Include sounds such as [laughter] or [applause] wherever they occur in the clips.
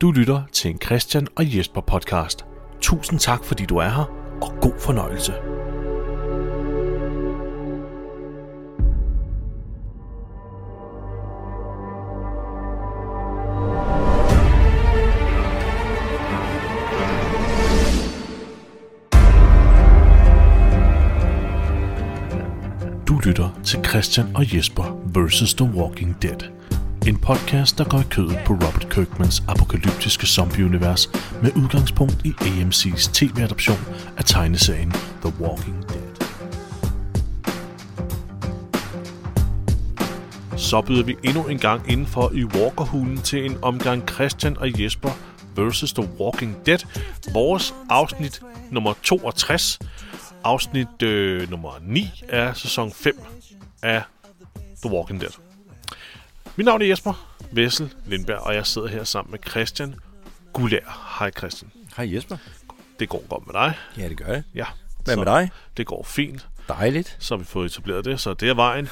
Du lytter til en Christian og Jesper podcast. Tusind tak, fordi du er her, og god fornøjelse. Du lytter til Christian og Jesper vs. The Walking Dead. En podcast, der går i kødet på Robert Kirkmans apokalyptiske zombieunivers med udgangspunkt i AMC's tv-adoption af tegneserien The Walking Dead. Så byder vi endnu en gang indenfor i Walkerhulen til en omgang Christian og Jesper vs. The Walking Dead. Vores afsnit nummer 62. Afsnit øh, nummer 9 af sæson 5 af The Walking Dead. Mit navn er Jesper Vessel Lindberg, og jeg sidder her sammen med Christian Gulær. Hej Christian. Hej Jesper. Det går godt med dig. Ja, det gør jeg. Ja. Hvad med dig? Det går fint. Dejligt. Så har vi fået etableret det, så det er vejen.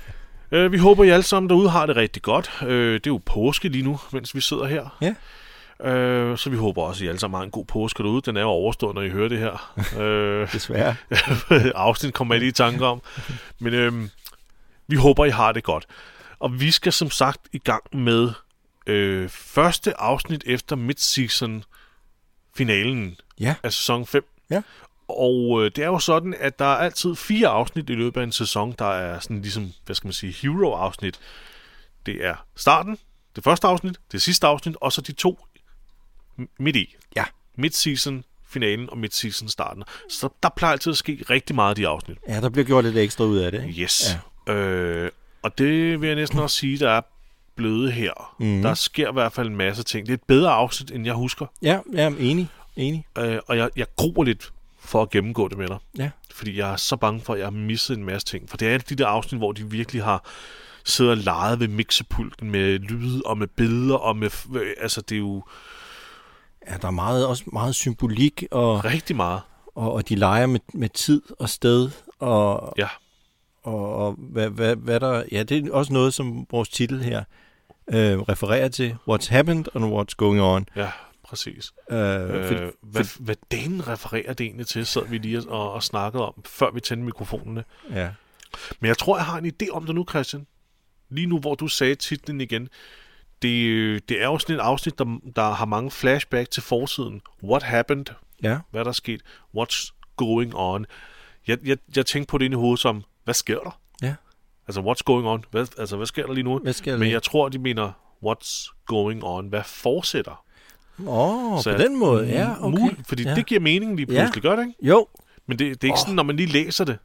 [laughs] øh, vi håber, I alle sammen derude har det rigtig godt. Øh, det er jo påske lige nu, mens vi sidder her. Ja. Øh, så vi håber også, at I alle sammen har en god påske derude. Den er jo overstået, når I hører det her. [laughs] øh, Desværre. [laughs] afsnit kommer jeg lige i tanke om. Men øhm, vi håber, I har det godt. Og vi skal som sagt i gang med øh, første afsnit efter midseason finalen Ja. af sæson 5. Ja. Og øh, det er jo sådan, at der er altid fire afsnit i løbet af en sæson, der er sådan ligesom, hvad skal man sige, hero-afsnit. Det er starten, det første afsnit, det sidste afsnit, og så de to midt i. Ja. Midseason finalen og midseason starten. Så der plejer altid at ske rigtig meget af de afsnit. Ja, der bliver gjort lidt ekstra ud af det. ikke? Yes. Ja. Øh, og det vil jeg næsten også sige, der er blevet her. Mm. Der sker i hvert fald en masse ting. Det er et bedre afsnit, end jeg husker. Ja, ja, enig. Enig. Øh, og jeg, jeg gruer lidt for at gennemgå det med dig. Ja. Fordi jeg er så bange for, at jeg har misset en masse ting. For det er de der afsnit, hvor de virkelig har siddet og leget ved mixepulten med lyd og med billeder og med... Altså, det er jo Ja, der er meget, også meget symbolik, og, rigtig meget. og, og de leger med, med tid og sted, og, Ja. Og, og hvad, hvad, hvad der... Ja, det er også noget, som vores titel her øh, refererer til. What's happened and what's going on. Ja, præcis. Øh, Øh, for, hvad, hvad den refererer det egentlig til, sad vi lige og, og snakkede om, før vi tændte mikrofonerne. ja. Men jeg tror, jeg har en idé om det nu, Christian. Lige nu, hvor du sagde titlen igen. Det, det er jo sådan et afsnit, der, der har mange flashback til forsiden. What happened? Ja. Hvad der er sket? What's going on? Jeg, jeg, jeg tænkte på det inde i hovedet som, hvad sker der? Ja. Altså, what's going on? Hvad, altså, hvad sker der lige nu? Hvad sker der Men lige? jeg tror, de mener, what's going on? Hvad fortsætter? Åh, oh, Så på den måde. Ja, okay. Mul- fordi ja. det giver mening lige Ja. pludselig, gør det ikke? Jo, Men det, det er ikke oh. sådan, når man lige læser det.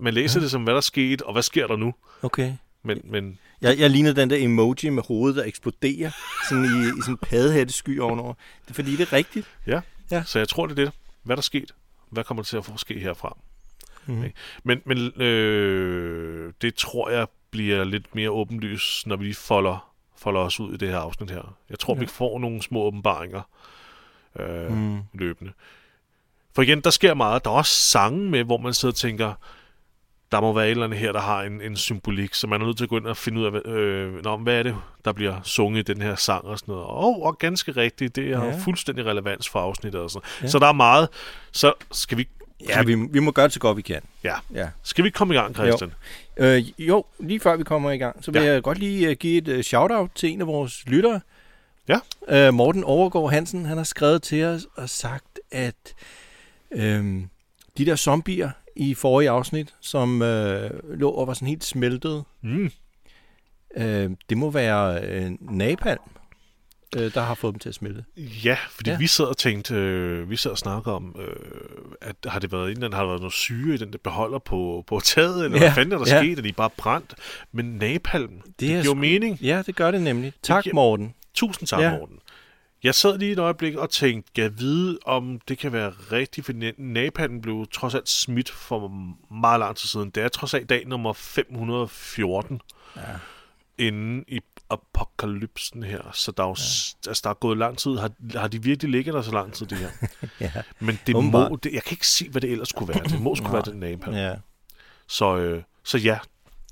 Man læser ja. det som, hvad der skete, og hvad sker der nu? okay. Men, men Jeg, jeg ligner den der emoji med hovedet, der eksploderer sådan i, i sådan en padehættesky ovenover. Det er fordi, det er rigtigt. Ja. Ja. Så jeg tror, det er det. Hvad der er sket? Hvad kommer der til at få ske herfra? Mhm. Okay. Men, men øh, det tror jeg bliver lidt mere åbenlyst, når vi folder, folder os ud i det her afsnit her. Jeg tror, ja. Vi får nogle små åbenbaringer øh, mm. Mm. løbende. For igen, der sker meget. Der er også sange med, hvor man sidder og tænker, der må være et eller andet her, der har en, en symbolik, så man er nødt til at gå ind og finde ud af, øh, nå, hvad er det, der bliver sunget i den her sang og sådan noget. Og, og ganske rigtigt, det har ja. Fuldstændig relevans for afsnittet og sådan. Ja. Så der er meget. Så skal vi, Ja, vi, vi må gøre det så godt, vi kan. ja. Ja. skal vi komme i gang, Christian? Øh, jo, lige før vi kommer i gang, så vil Ja. ja. jeg godt lige uh, give et uh, shout-out til en af vores lyttere. Ja. Øh, Morten Overgaard Hansen, han har skrevet til os og sagt, at øh, de der zombier i forrige afsnit, som øh, lå og var sådan helt smeltet, Mm. øh, det må være øh, napalm, øh, der har fået dem til at smelte. Ja, fordi ja. Vi sad og tænkte, øh, vi sad og snakkede om, øh, at har det været en eller anden, har der været noget syre i den der beholder på, på taget, eller ja. Hvad fanden er der ja. sket, er de bare brændt? Men napalm, det, det er giver sgu- mening. Ja, det gør det nemlig. Tak, giver- Morten. Tusind tak, ja. Morten. Jeg sad lige et øjeblik og tænkte, jeg vide, om det kan være rigtigt, for napalm blev trods alt smidt for meget lang tid siden. Det er trods alt dag nummer 514 Ja. inden i apokalypsen her, så der er, jo, ja. altså, der er gået lang tid. Har, har de virkelig ligget der så lang tid, det her? [laughs] ja. Men det Umbar. må, det, jeg kan ikke se, hvad det ellers skulle være. Det må skulle være den napalm. Ja. Så, øh, så ja,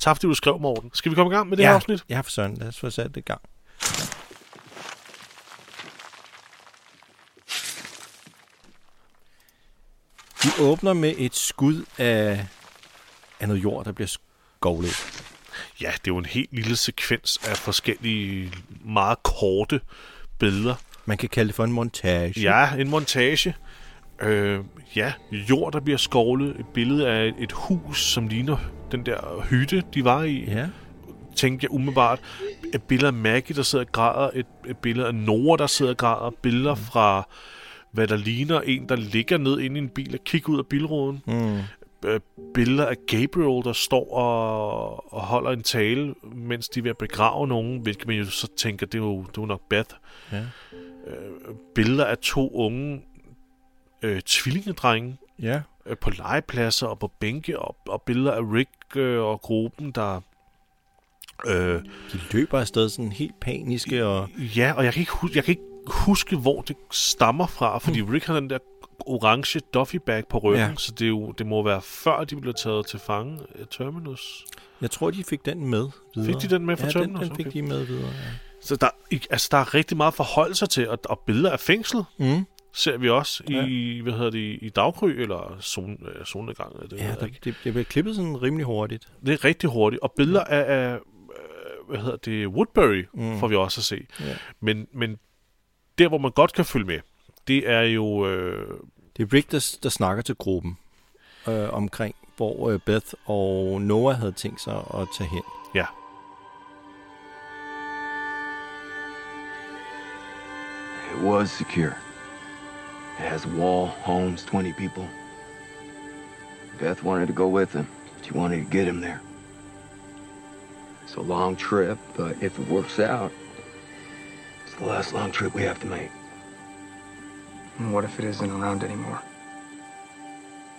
tak fordi du skrev, Morten. Skal vi komme i gang med det ja. her afsnit? Ja, for søren. Lad os få sat det i gang. Vi åbner med et skud af, af noget jord, der bliver skovlet. Ja, det er jo en helt lille sekvens af forskellige meget korte billeder. Man kan kalde det for en montage. Ja, en montage. Øh, ja, jord, der bliver skovlet. Et billede af et, hus, som ligner den der hytte, de var i. Ja. Tænkte jeg umiddelbart. Et billede af Maggie, der sidder og græder. Et, et billede af Nora, der sidder og græder. Billeder fra, hvad der ligner en, der ligger ned inde i en bil og kigger ud af bilruden. Mm. Øh, billeder af Gabriel, der står og, og holder en tale, mens de er ved at begrave nogen, hvilket man jo så tænker, det er jo, det er jo nok Beth. Ja. Billeder af to unge øh, tvillingedrenge ja. øh, på legepladser og på bænke, og, og billeder af Rick øh, og gruppen, der... Øh, De løber afsted sådan helt paniske og... ja, og jeg kan, ikke huske, jeg kan ikke huske, hvor det stammer fra, fordi Rick har den der orange duffy bag på ryggen, Ja. ja. så det, er jo, det må være før, de blev taget til fange af Terminus. Jeg tror, de fik den med videre. Fik de den med fra ja, Terminus? den, den fik Okay. de med videre, ja. Så der, altså, der er rigtig meget at forholde sig til, og, og billeder af fængslet Mm. ser vi også Ja. i, hvad hedder det, i dagkry, eller zone, øh, solnedgang. er Det, Ja, ja, der, det, det bliver klippet sådan rimelig hurtigt. det er rigtig hurtigt. Og billeder af, af øh, hvad hedder det, Woodbury mm. får vi også at se. Ja. Men, men der, hvor man godt kan følge med, det er jo... Øh, Det er Rick, der, der snakker til gruppen øh, omkring, hvor øh, Beth og Noah havde tænkt sig at tage hen. ja, It was secure. It has a wall, homes, 20 people. Beth wanted to go with him. She wanted to get him there. It's a long trip, but if it works out, it's the last long trip we have to make. And what if it isn't around anymore?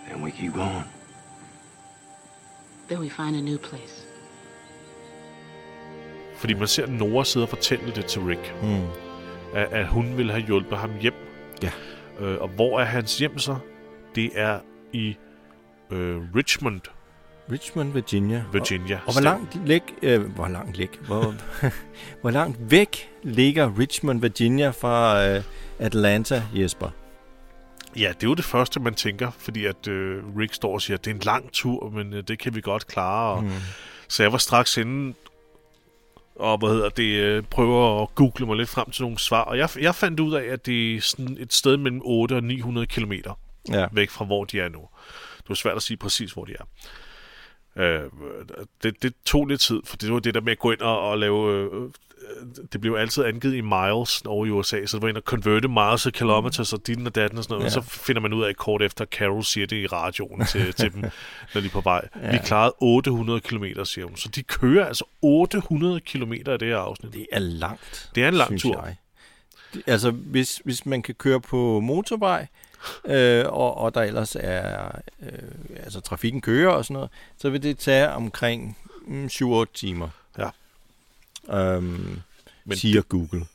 Then we keep going. Then we find a new place. fordi man ser Nora sidde og fortælle det til Rick, Mm. at, at hun ville have hjulpet ham hjem. Ja. Øh, og hvor er hans hjem så? Det er i øh, Richmond, Richmond, Virginia. Virginia. Og, og hvor langt læk, øh, hvor langt læk, hvor, [laughs] hvor langt væk ligger Richmond, Virginia fra øh, Atlanta, Jesper? Ja, det er jo det første, man tænker, fordi at øh, Rick står og siger, at det er en lang tur, men øh, det kan vi godt klare. Og, Mm. Så jeg var straks inde og hvad hedder det, øh, prøver at google mig lidt frem til nogle svar. Og jeg, jeg fandt ud af, at det er sådan et sted mellem 8 og 900 kilometer Ja. væk fra, hvor de er nu. Det var svært at sige præcis, hvor de er. Øh, det, det tog lidt tid, for det var det der med at gå ind og, og lave... Øh, det blev altid angivet i miles over i USA, så det var ind og converte miles til kilometers og din og datten og sådan noget. Ja. Og så finder man ud af kort efter, at Carol siger det i radioen til, [laughs] til dem, når de er på vej. Ja. Vi klarede 800 km, siger hun. Så de kører altså 800 km i det her afsnit. Det er langt. Det er en lang tur. Jeg. Altså, hvis, hvis man kan køre på motorvej, øh, og, og der ellers er, øh, altså trafikken kører og sådan noget, så vil det tage omkring mm, 7-8 timer. Ja. Øhm, Men siger det... Google.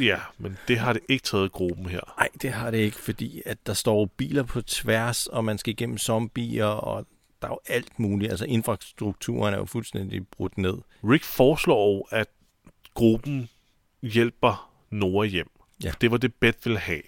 Ja, men det har det ikke taget gruppen her. Nej, det har det ikke, fordi at der står biler på tværs, og man skal igennem zombier, og der er jo alt muligt. Altså infrastrukturen er jo fuldstændig brudt ned. Rick foreslår at gruppen hjælper Nora hjem. Ja. Det var det, Beth ville have.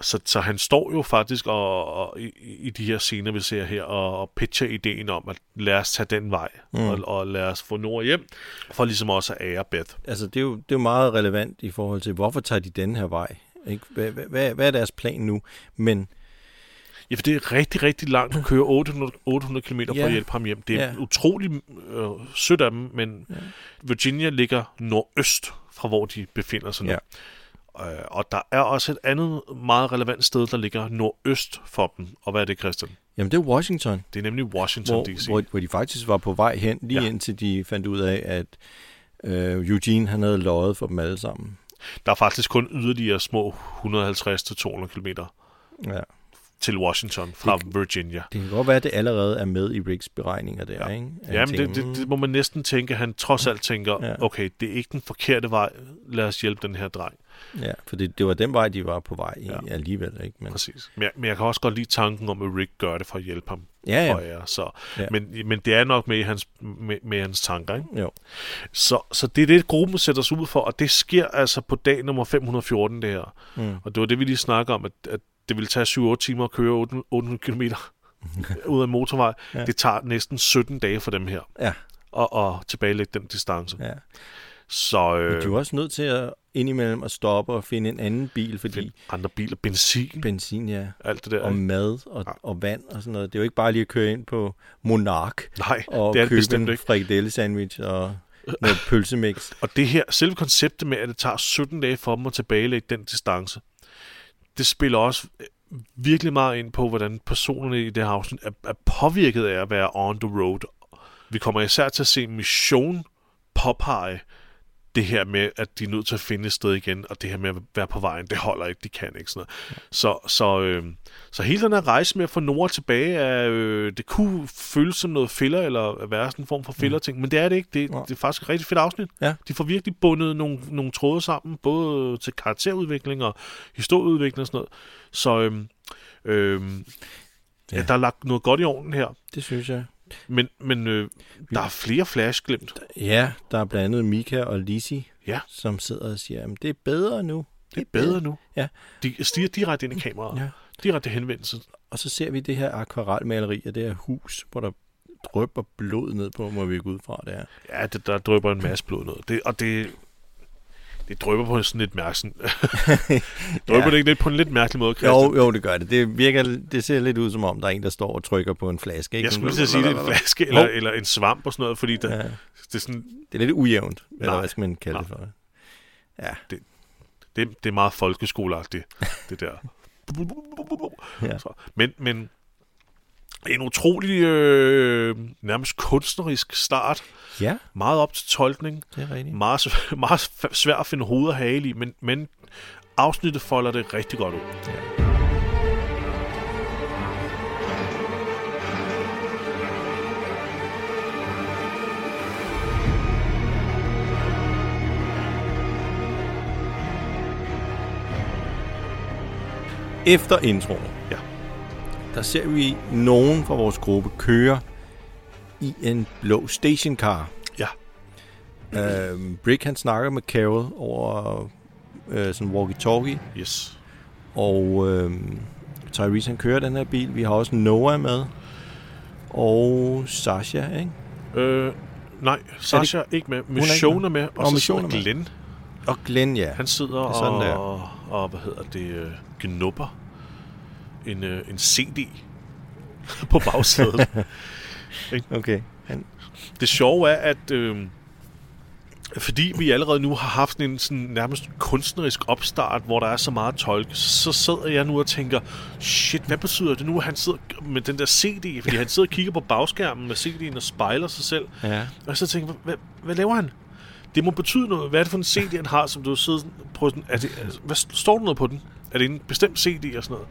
Så, så han står jo faktisk og, og i, i de her scener, vi ser her, og, og pitcher ideen om, at lad os tage den vej, Mm. og, og lad os få Nora hjem, for ligesom også at ære Beth. Altså, det er, jo, det er jo meget relevant i forhold til, hvorfor tager de den her vej? Ikke? Hvad, hvad, hvad, er deres plan nu? Men Ja, for det er rigtig, rigtig langt at køre 800, 800 km for Ja. at hjælpe ham hjem. Det er ja. utrolig øh, sødt af dem, men ja. Virginia ligger nordøst fra, hvor de befinder sig nu. Ja. Øh, og der er også et andet meget relevant sted, der ligger nordøst for dem. Og hvad er det, Christian? jamen, det er Washington, Det er nemlig Washington hvor, DC. hvor, hvor de faktisk var på vej hen, lige ja. Ja. indtil de fandt ud af, at øh, Eugene han havde løjet for dem alle sammen. Der er faktisk kun yderligere små 150-200 km Ja. Til Washington fra Virginia. Det kan godt være, at det allerede er med i Ricks beregninger der, Ja. ikke? At Jamen, tænker, det, det, "Mm, det må man næsten tænke. Han trods alt tænker, Ja. okay, det er ikke den forkerte vej. Lad os hjælpe den her dreng. Ja, for det, det var den vej, de var på vej i Ja. alligevel, ikke? Men, Præcis. Men jeg, men jeg kan også godt lide tanken om, at Rick gør det for at hjælpe ham. ja, For ja. jer, så. Ja. Men, men det er nok med i hans, med, med hans tanker, ikke? Jo. Så, så det er det, gruppen sætter sig ud for, og det sker altså på dag nummer 514, det her. Mm. Og det var det, vi lige snakker om, at, at det vil tage 7-8 timer at køre 800 800 km ud af motorvej. Ja. Det tager næsten 17 dage for dem her Ja, at, at tilbagelægge den distance. Ja. Så Men øh, de er jo også nødt til at indimellem at stoppe og finde en anden bil, fordi andre biler, benzin, benzin, ja, alt det der. og mad og, Ja. og vand og sådan noget. Det er jo ikke bare lige at køre ind på Monark Nej, og det er det købe bestemt en ikke. frikadelle sandwich og noget [laughs] pølsemix. Og det her, selve konceptet med, at det tager 17 dage for dem at tilbagelægge den distance, det spiller også øh, virkelig meget ind på, hvordan personerne i det her afsnit er, er påvirket af at være on the road. Vi kommer især til at se Mission påpege det her med, at de er nødt til at finde et sted igen, og det her med at være på vejen, det holder ikke, de kan ikke sådan noget. Så, så, øh, så hele den her rejse med at få Nora tilbage, er, øh, det kunne føles som noget filler, eller være sådan en form for filler-ting, men det er det ikke. Det, Ja. det er faktisk et rigtig fedt afsnit. Ja. De får virkelig bundet nogle, nogle tråde sammen, både til karakterudvikling og historieudvikling og sådan noget. Så øhm, øhm, ja. Ja. Der er lagt noget godt i ovnen her. Det synes jeg. Men, men øh, der er flere flashglimt. Ja, der er blandt andet Mika og Lisi, Ja. som sidder og siger, at det er bedre nu. Det er bedre nu. Ja. De stiger direkte ind i kameraet. Ja. Direkte henvendelse. Og så ser vi det her akvarelmaleri af det her hus, hvor der drøber blod ned på, må vi gå ud fra det er. Ja, det, der drøber en masse blod ned. Det, og det, det drøber på sådan lidt mærkelig... [laughs] [laughs] drøber Ja. det ikke lidt på en lidt mærkelig måde, Christian? Jo, jo, det gør det. Det, virker, det ser lidt ud som om, der er en, der står og trykker på en flaske. Ikke? Jeg skulle lige sige, det er en flaske eller, eller en svamp og sådan noget, fordi der, Ja, det er sådan, det er lidt ujævnt, eller Nej. hvad skal man kalde Nej. det for? Ja, det, det er meget folkeskoleagtigt, det der. [laughs] Ja. Så, men, men en utrolig øh, nærmest kunstnerisk start. ja Meget op til tolkning. det er rigtigt. Meget, [laughs] meget svært at finde hoved og hale i, men, men afsnittet folder det rigtig godt ud. Efter introen, Ja. Der ser vi nogen fra vores gruppe køre i en blå stationcar. Ja. Øhm, Brick han snakker med Carol over øh, sådan walkie-talkie, Yes. og øhm, Tyrese han kører den her bil. Vi har også Noah med, og Sasha, ikke? Øh, nej, Sasha er ikke med. ikke Mission er med, og så Mission er med. Glenn. Og Glenn, ja. Han sidder Det er sådan, det og, og, hvad hedder det, øh, gnupper en, øh, en CD [laughs] på bagsædet. Okay. Han, det sjove er, at øh, fordi vi allerede nu har haft en sådan nærmest kunstnerisk opstart, hvor der er så meget tolk, så sidder jeg nu og tænker, shit, hvad betyder det nu, at han sidder med den der CD? Fordi han sidder og kigger på bagskærmen med CD'en og spejler sig selv. ja. Og så tænker jeg, hvad, hvad laver han? Det må betyde noget. Hvad er det for en CD, han har, som du sidder på sådan, er det, altså, hvad, står der noget på den? Er det en bestemt CD og sådan noget?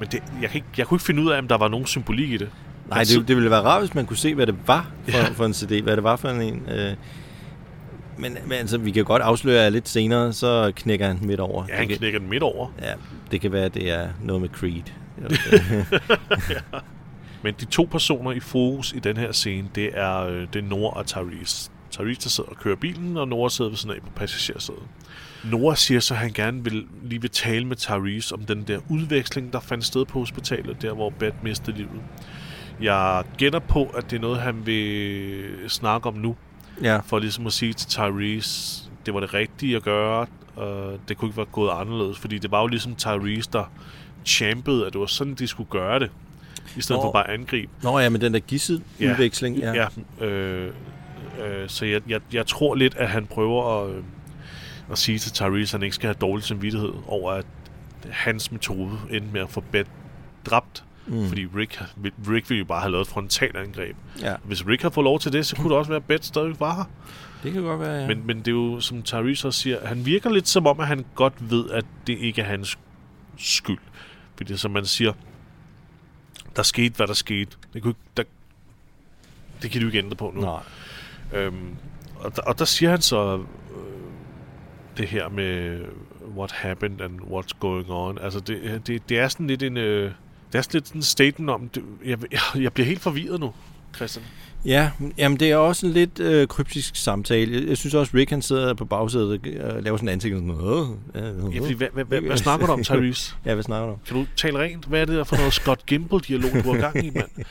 Men det, jeg, kan ikke, jeg kunne ikke finde ud af, om der var nogen symbolik i det. Nej, sidder- det, det ville være rart, hvis man kunne se, hvad det var for, Ja. ja. for en CD. Hvad det var for en... Øh, men, men altså, vi kan godt afsløre, at lidt senere, så knækker han midt over. Ja, han det, kan, knækker den midt over. ja, det kan være, at det er noget med Creed. [laughs] Men de to personer i fokus i den her scene, det er, øh, det er Nora og Tyrese. Tyrese, der sidder og kører bilen, og Nora sidder ved siden af på passagersædet. Nora siger så, at han gerne vil lige vil tale med Tyrese om den der udveksling, der fandt sted på hospitalet, der hvor Beth mistede livet. Jeg gætter på, at det er noget, han vil snakke om nu, ja, for ligesom at sige til Tyrese, det var det rigtige at gøre, og det kunne ikke være gået anderledes, fordi det var jo ligesom Tyrese, der champede, at det var sådan, de skulle gøre det, i stedet Nå. for bare at angribe. Nå ja, men den der gisseludveksling. Ja. Ja, øh, øh, så jeg, jeg, jeg tror lidt, at han prøver at, øh, at sige til Tyrese, at han ikke skal have dårlig samvittighed over, at hans metode endte med at få Beth dræbt, mm. fordi Rick, Rick ville jo bare have lavet et frontalangreb. ja, Hvis Rick havde fået lov til det, så kunne det også være, at Beth stadig var her. det kan godt være, ja. Men, men det er jo, som Tyrese også siger, han virker lidt som om, at han godt ved, at det ikke er hans skyld. Fordi som man siger, der skete, hvad der skete. Det, kunne, der, det kan du ikke ændre på nu. Nej. Øhm, og, der, og der siger han så det her med what happened and what's going on. Altså, det, det, det er sådan lidt en... Øh, det er sådan lidt sådan en statement om... Det, jeg, [laughs] jeg, bliver helt forvirret nu, Christian. Ja, jamen det er også en lidt øh, kryptisk samtale. Jeg, synes også, Rick han sidder på bagsædet og laver sådan en ansigt. Sådan, Åh, ja, Ja, fordi, hvad, hvad, hvad, hvad snakker du om, Tyrese? [laughs] ja, hvad snakker du om? Kan du tale rent? Hvad er det der for noget Scott Gimple-dialog, du har gang i, mand? [laughs]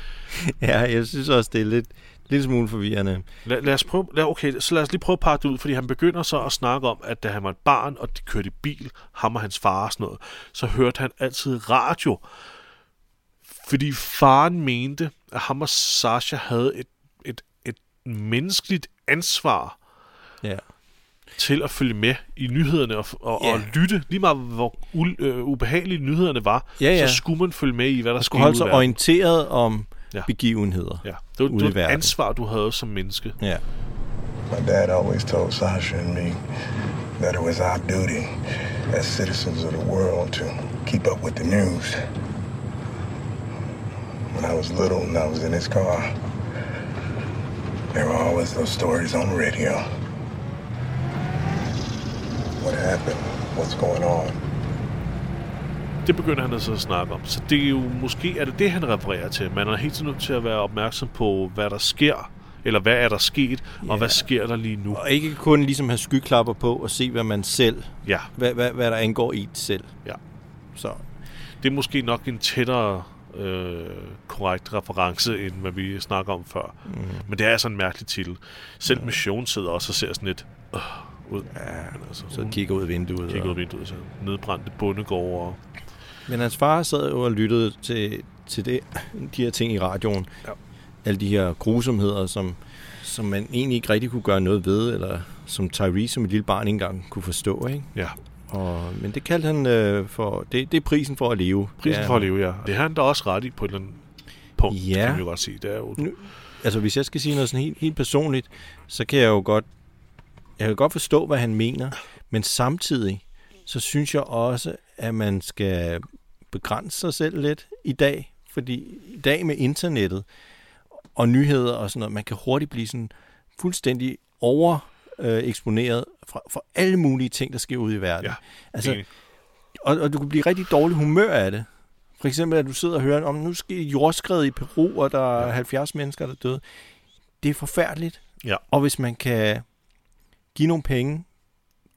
Ja, jeg synes også, det er lidt, lidt smule forvirrende. Lad, lad os prøve, lad, okay, så lad os lige prøve at pakke det ud, fordi han begynder så at snakke om, at da han var et barn, og de kørte i bil, ham og hans far og sådan noget, så hørte han altid radio. Fordi faren mente, at ham og Sasha havde et, et, et menneskeligt ansvar Ja. til at følge med i nyhederne og, og, Ja. og lytte. Lige meget hvor u, øh, ubehagelige nyhederne var, Ja, ja. så skulle man følge med i, hvad der Man skulle holde sig orienteret om Ja. begivenheder. Ja, det var, ude det i var et ansvar, du havde som menneske. Ja. My dad always told Sasha and me that it was our duty as citizens of the world to keep up with the news. When I was little and I was in his car, there were always those stories on the radio. What happened? What's going on? Det begynder han så at snakke om. Så det er jo måske er det det, han refererer til. Man er helt tiden nødt til at være opmærksom på, hvad der sker, eller hvad er der sket, og Ja. hvad sker der lige nu. Og ikke kun ligesom have skyklapper på og se, hvad man selv, Ja, hvad, hvad, hvad der angår i et selv. ja. Så Det er måske nok en tættere øh, korrekt reference, end hvad vi snakker om før. Mm. Men det er altså en mærkelig titel. Selv Mission sidder også og ser sådan lidt øh, ud. Ja, altså, så kigger ud af vinduet. kigger ud af og... vinduet, så nedbrændte bondegårde og Men hans far sad jo og lyttede til, til det, de her ting i radioen. Ja. Alle de her grusomheder, som, som man egentlig ikke rigtig kunne gøre noget ved, eller som Tyrese som et lille barn ikke engang kunne forstå. Ikke? ja, Og, men det kaldte han øh, for, det, det er prisen for at leve. prisen ja, for at leve, ja. Det har han da også ret i på et eller andet punkt, Ja. kan vi jo godt sige. Det er jo, Nu- Altså hvis jeg skal sige noget sådan helt, helt personligt, så kan jeg jo godt, jeg kan godt forstå, hvad han mener, men samtidig, så synes jeg også, at man skal begrænse sig selv lidt i dag, fordi i dag med internettet og nyheder og sådan noget, man kan hurtigt blive sådan fuldstændig over øh, eksponeret for, for alle mulige ting, der sker ude i verden. Ja, altså, og, og du kan blive rigtig dårlig humør af det. For eksempel, at du sidder og hører om, nu sker jordskred i Peru, og der er 70 mennesker, der er døde. Det er forfærdeligt. Ja. Og hvis man kan give nogle penge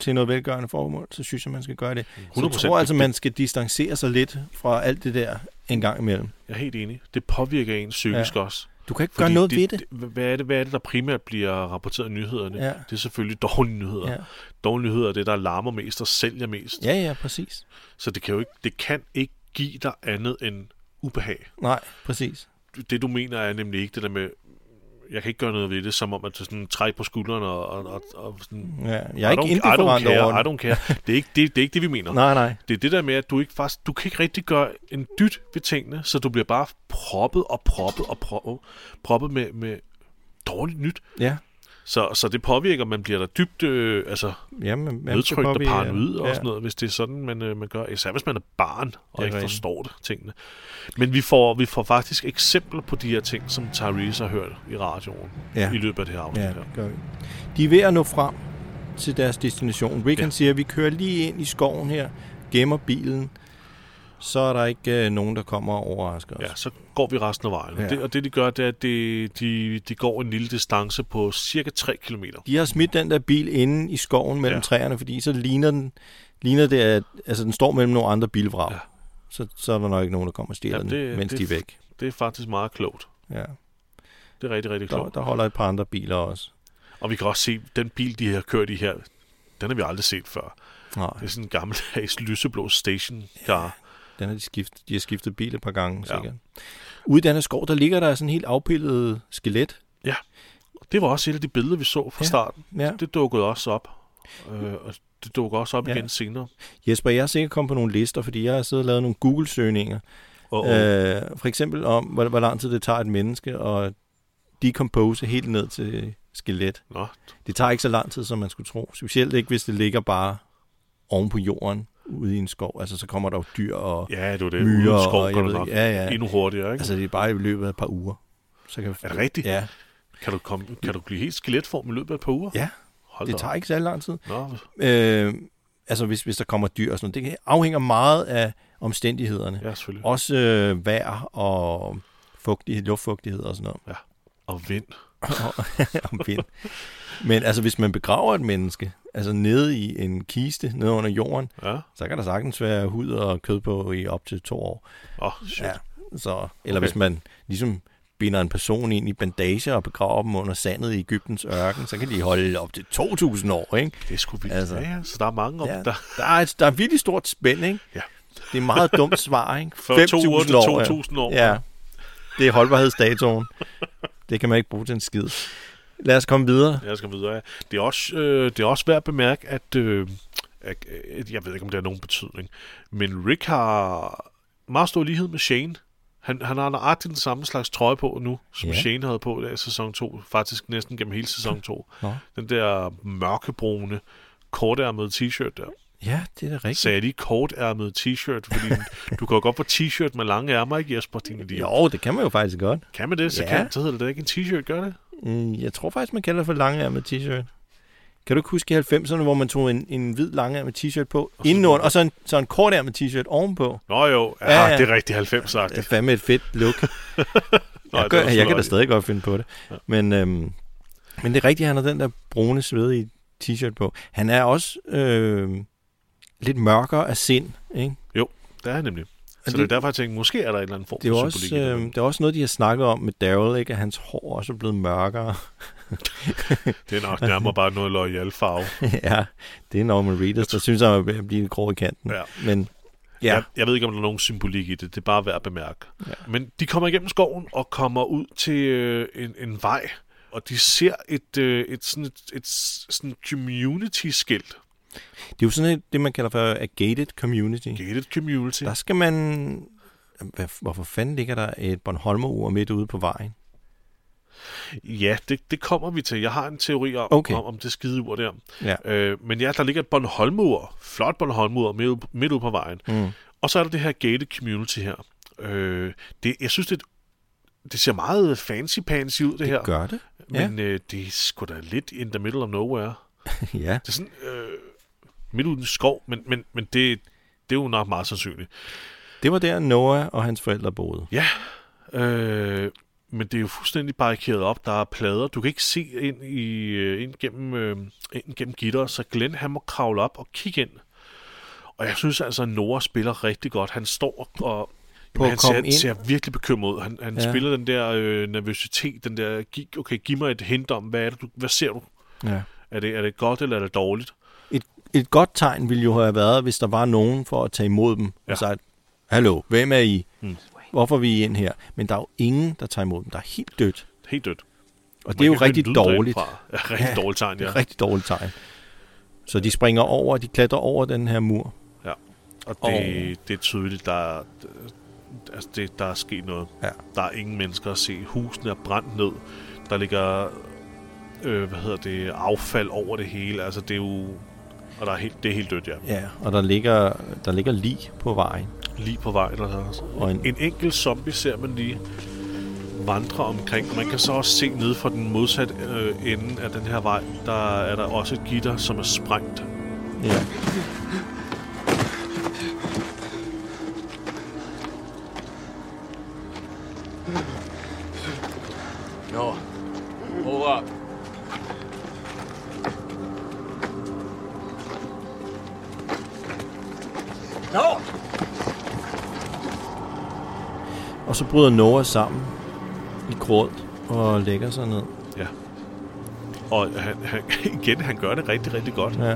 til noget velgørende formål, så synes jeg, man skal gøre det. Så jeg 100%. tror altså, Det- man skal distancere sig lidt fra alt det der en gang imellem. Jeg er helt enig. Det påvirker en psykisk ja. også. Du kan ikke gøre noget ved det. det. Hvad er det, hvad er det, der primært bliver rapporteret i nyhederne? Ja. Det er selvfølgelig dårlige nyheder. Ja. Dårlige nyheder er det, der larmer mest og sælger mest. ja, ja, præcis. Så det kan jo ikke, det kan ikke give dig andet end ubehag. Nej, præcis. Det, du mener, er nemlig ikke det der med, jeg kan ikke gøre noget ved det, som om at sådan trækker på skuldrene og, og, og, og sådan... Ja, jeg I er ikke I indifferent care, over I det. don't care. Det er ikke det, det, er ikke det vi mener. Nej, nej. Det er det der med, at du ikke faktisk, du kan ikke rigtig gøre en dyt ved tingene, så du bliver bare proppet og proppet og proppet, proppet med, med dårligt nyt. Ja, Så, så det påvirker, man bliver der dybt øh, altså, Jamen, nedtrykt og påvirke- paranoid og ja. sådan noget, hvis det er sådan, man, øh, man gør. Især hvis man er barn og er ikke rigtigt. forstår det, tingene. Men vi får, vi får faktisk eksempler på de her ting, som Tyrese har hørt i radioen Ja. i løbet af det her afsnit Ja, det gør vi. De er ved at nå frem til deres destination. Rick Ja. siger, at vi kører lige ind i skoven her, gemmer bilen, så er der ikke øh, nogen, der kommer og overrasker os. Ja, så går vi resten af vejen. Ja. Det, og det de gør, det er, at de, de, de går en lille distance på cirka 3 km. De har smidt den der bil inde i skoven mellem ja. Træerne, fordi så ligner den, ligner det, at altså, den står mellem nogle andre bilvrag. Ja. Så, så er der nok ikke nogen, der kommer og stjæler Ja, den, mens det- de er væk. Det er faktisk meget klogt. Ja. Det er rigtig, rigtig Der, klogt. der holder et par andre biler også. Og vi kan også se, den bil, de har kørt i her, den har vi aldrig set før. Nej, Det er sådan en gammeldags lyseblå stationcar. Den har de, skift, de har skiftet bil et par gange, Ja. sikkert. Ude i den her skov, der ligger der sådan en helt afpillet skelet. Det var også et af de billeder, vi så fra Ja. starten. Ja. Det dukkede også op. Øh, og det dukker også op Ja. ja. igen senere. Jesper, jeg er sikkert kommet på nogle lister, fordi jeg har siddet og lavet nogle Google-søgninger. Og, og, Øh, for eksempel om, hvor, hvor lang tid det tager et menneske at decompose helt ned til skelet. Nå, Det tager ikke så lang tid, som man skulle tro. Specielt ikke, hvis det ligger bare oven på jorden ude i en skov. Altså, så kommer der jo dyr og ja, det var det. myrer. Uden skov og, ved nok ja, ja. endnu hurtigere, ikke? Altså, det er bare i løbet af et par uger. Så kan, Er det rigtigt? Ja, Kan, du komme, kan du blive helt skeletform i løbet af et par uger? ja Hold det da tager op. ikke så lang tid. Nå, Øh, altså hvis, hvis der kommer dyr og sådan noget. Det afhænger meget af omstændighederne. Ja, selvfølgelig. Også øh, vejr og fugtighed, luftfugtighed og sådan noget. Og vind. [laughs] om vind. Men altså, hvis man begraver et menneske, altså nede i en kiste, nede under jorden, Ja. så kan der sagtens være hud og kød på i op til to år. Åh, oh, shit. Ja, så, eller Okay. hvis man ligesom binder en person ind i bandager og begraver dem under sandet i Ægyptens ørken, så kan de holde op til 2.000 år, ikke? Det er sgu vildt. Altså. Ja, ja, så der er mange om Ja, ja. der. der, er et, der er virkelig stort spænd, ikke? Ja. Det er et meget dumt svar, ikke? [laughs] Fra 2 uger 5.000 til år, ja. 2.000 år. Ja, det er holdbarhedsdatoen. det kan man ikke bruge til en skid. Lad os komme videre. Jeg skal videre. ja. Det er også, øh, det er også værd at bemærke, at, øh, at, at jeg ved ikke, om det har nogen betydning, men Rick har meget stor lighed med Shane. Han, han har nøjagtigt den samme slags trøje på nu, som ja. Shane havde på i sæson 2. Faktisk næsten gennem hele sæson 2. Nå. Den der mørkebrune, kortærmede t-shirt der. Ja, det er da rigtigt. Sagde jeg lige kortærmet t-shirt, fordi [laughs] du kan jo godt få t-shirt med lange ærmer, ikke Jesper? Din idiot. Jo, det kan man jo faktisk godt. Kan man det, så, Ja. kan, så hedder det da ikke en t-shirt, gør det? Mm, Jeg tror faktisk, man kalder det for langærmet t-shirt. Kan du ikke huske i 90'erne, hvor man tog en, en hvid langærmet t-shirt på så- indenunder, og så en, så en kortærmet t-shirt ovenpå? Nå jo, ja, Ja, ja, ja. det er rigtig Det er 90-agtigt. fandme et fedt look. Nå, [laughs] jeg, gør, jeg kan da stadig godt finde på det. Men, øhm, men det er rigtigt, han har den der brune svedige t-shirt på. Han er også øh, lidt mørkere af sind, ikke? Det er han nemlig. Så det- det, er derfor, jeg tænkte, måske er der en eller anden form Det er, for også, symbolik øh, det. er også noget, de har snakket om med Daryl, ikke? At hans hår også er blevet mørkere. [laughs] Det er nok nærmere bare noget loyal farve. [laughs] ja, det er Norman Reedus, der synes, han at blive lidt grå i kanten. Ja. Men ja, Jeg, jeg ved ikke, om der er nogen symbolik i det. Det er bare værd at bemærke. Ja. Men de kommer igennem skoven og kommer ud til øh, en, en vej. Og de ser et, øh, et, sådan et, et sådan community-skilt. Det er jo sådan et, det, man kalder for a gated community. Gated community. Der skal man... Hvad, hvorfor fanden ligger der et Bornholmer-ur midt ude på vejen? Ja, det, det kommer vi til. Jeg har en teori om, Okay. om, om det skide ur der. Ja. Øh, men ja, der ligger et Bornholmur. Flot Bornholmur midt, midt ude på vejen. Mm. Og så er der det her gated community her. Øh, det, jeg synes, det, det ser meget fancy-pansy ud, det, det her. Gør det? Ja. Men øh, det er sgu da lidt in the middle of nowhere. [laughs] ja. Det er sådan øh, midt ude i en skov, men, men, men det, det er jo nok meget sandsynligt. Det var der, Noah og hans forældre boede. Ja, øh, men det er jo fuldstændig barrikeret op. Der er plader. Du kan ikke se ind, i, øh, ind, gennem, øh, ind gennem gitter, så Glenn han må kravle op og kigge ind. Og jeg synes altså, at Nora spiller rigtig godt. Han står og... På Jamen, han ser, ind. ser virkelig bekymret ud. Han, han Ja. spiller den der øh, nervøsitet, den der, okay, giv mig et hint om, hvad, er det, du, hvad ser du? Ja. Er det, er det godt, eller er det dårligt? Et, godt tegn ville jo have været, hvis der var nogen for at tage imod dem ja. Ja. og sige, hallo, hvem er I? Mm. Hvorfor er vi ind her? Men der er jo ingen, der tager imod dem. Der er helt dødt. Helt dødt. Og det er jo rigtig dårligt. Ja, rigtig Ja, dårligt tegn, Det er ja. rigtig dårligt tegn. Så de springer over, de klatrer over den her mur. Og Og- det, det er tydeligt, der er, altså det, der er sket noget. Ja. Der er ingen mennesker at se. Husene er brændt ned. Der ligger øh, hvad hedder det, affald over det hele. Altså det er jo... Og der er helt, det er helt dødt, ja. Ja, og der ligger, der ligger lig på vejen. Lige på vej. Der er Og en, en enkelt zombie ser man lige vandre omkring. Man kan så også se nede fra den modsatte øh, ende af den her vej, der er der også et gitter, som er sprængt. ja. Bryder Noah sammen i gråd og lægger sig ned. Ja. Og han, han, [laughs] igen, han gør det rigtig, rigtig godt. Ja.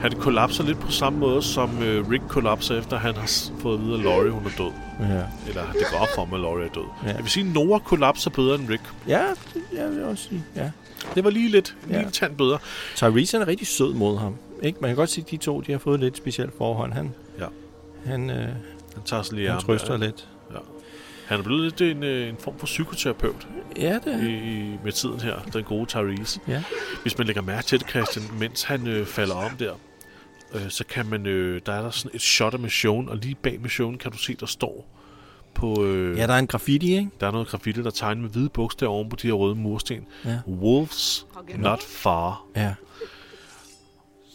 Han kollapser lidt på samme måde, som øh, Rick kollapser, efter han har fået at vide, at Laurie hun er død. Ja, Eller det går op for ham, at Laurie er død. Ja. Ja. Jeg vil sige, at Nora kollapser bedre end Rick. ja det- jeg vil også sige, ja. Det var lige lidt, Ja. lige tand bedre. Tyrese er rigtig sød mod ham. Ikke? Man kan godt sige, at de to de har fået lidt specielt forhold. Han, Ja. han, øh, Han tager sig lige han trøster der. lidt. Han er blevet lidt en, øh, en form for psykoterapeut Ja, det i, i, med tiden her, den gode Tyrese. Ja. Hvis man lægger mærke til det, Christian, mens han øh, falder om der, øh, så kan man, øh, der er der sådan et shot af Michonne, og lige bag Michonne kan du se, der står på, øh, Ja, der er en graffiti, ikke? der er noget graffiti, der tegner med hvide bogstaver oven på de her røde mursten. Ja. Wolves not far. Ja.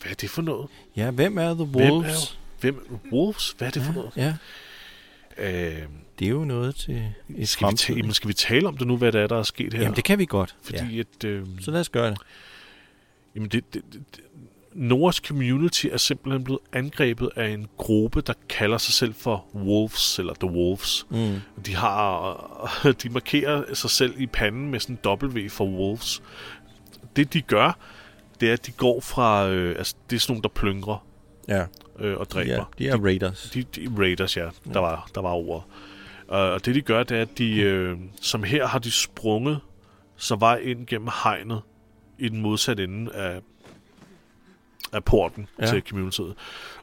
Hvad er det for noget? Ja, hvem er The Hvem Wolves? er, hvem, Wolves? Hvad er det for noget? Ja, Øh, det er jo noget til i skal, vi fremtiden. tale, jamen, skal vi tale om det nu, hvad der er, der er sket her? Jamen, det kan vi godt. Fordi ja. at... Øh, Så lad os gøre det. Jamen det, det, det, Noras community er simpelthen blevet angrebet af en gruppe, der kalder sig selv for Wolves, eller The Wolves. Mm. De har, [laughs] de markerer sig selv i panden med sådan en W for Wolves. Det de gør, det er, at de går fra, øh, altså det er sådan nogle, der plyngrer Ja, øh, og dræber. ja, de er Raiders. De, de Raiders, ja. Der var, der var ordet. Og det de gør, det er, at de, øh, som her har de sprunget så vej ind gennem hegnet i den modsatte ende af, af porten Ja. til communityet.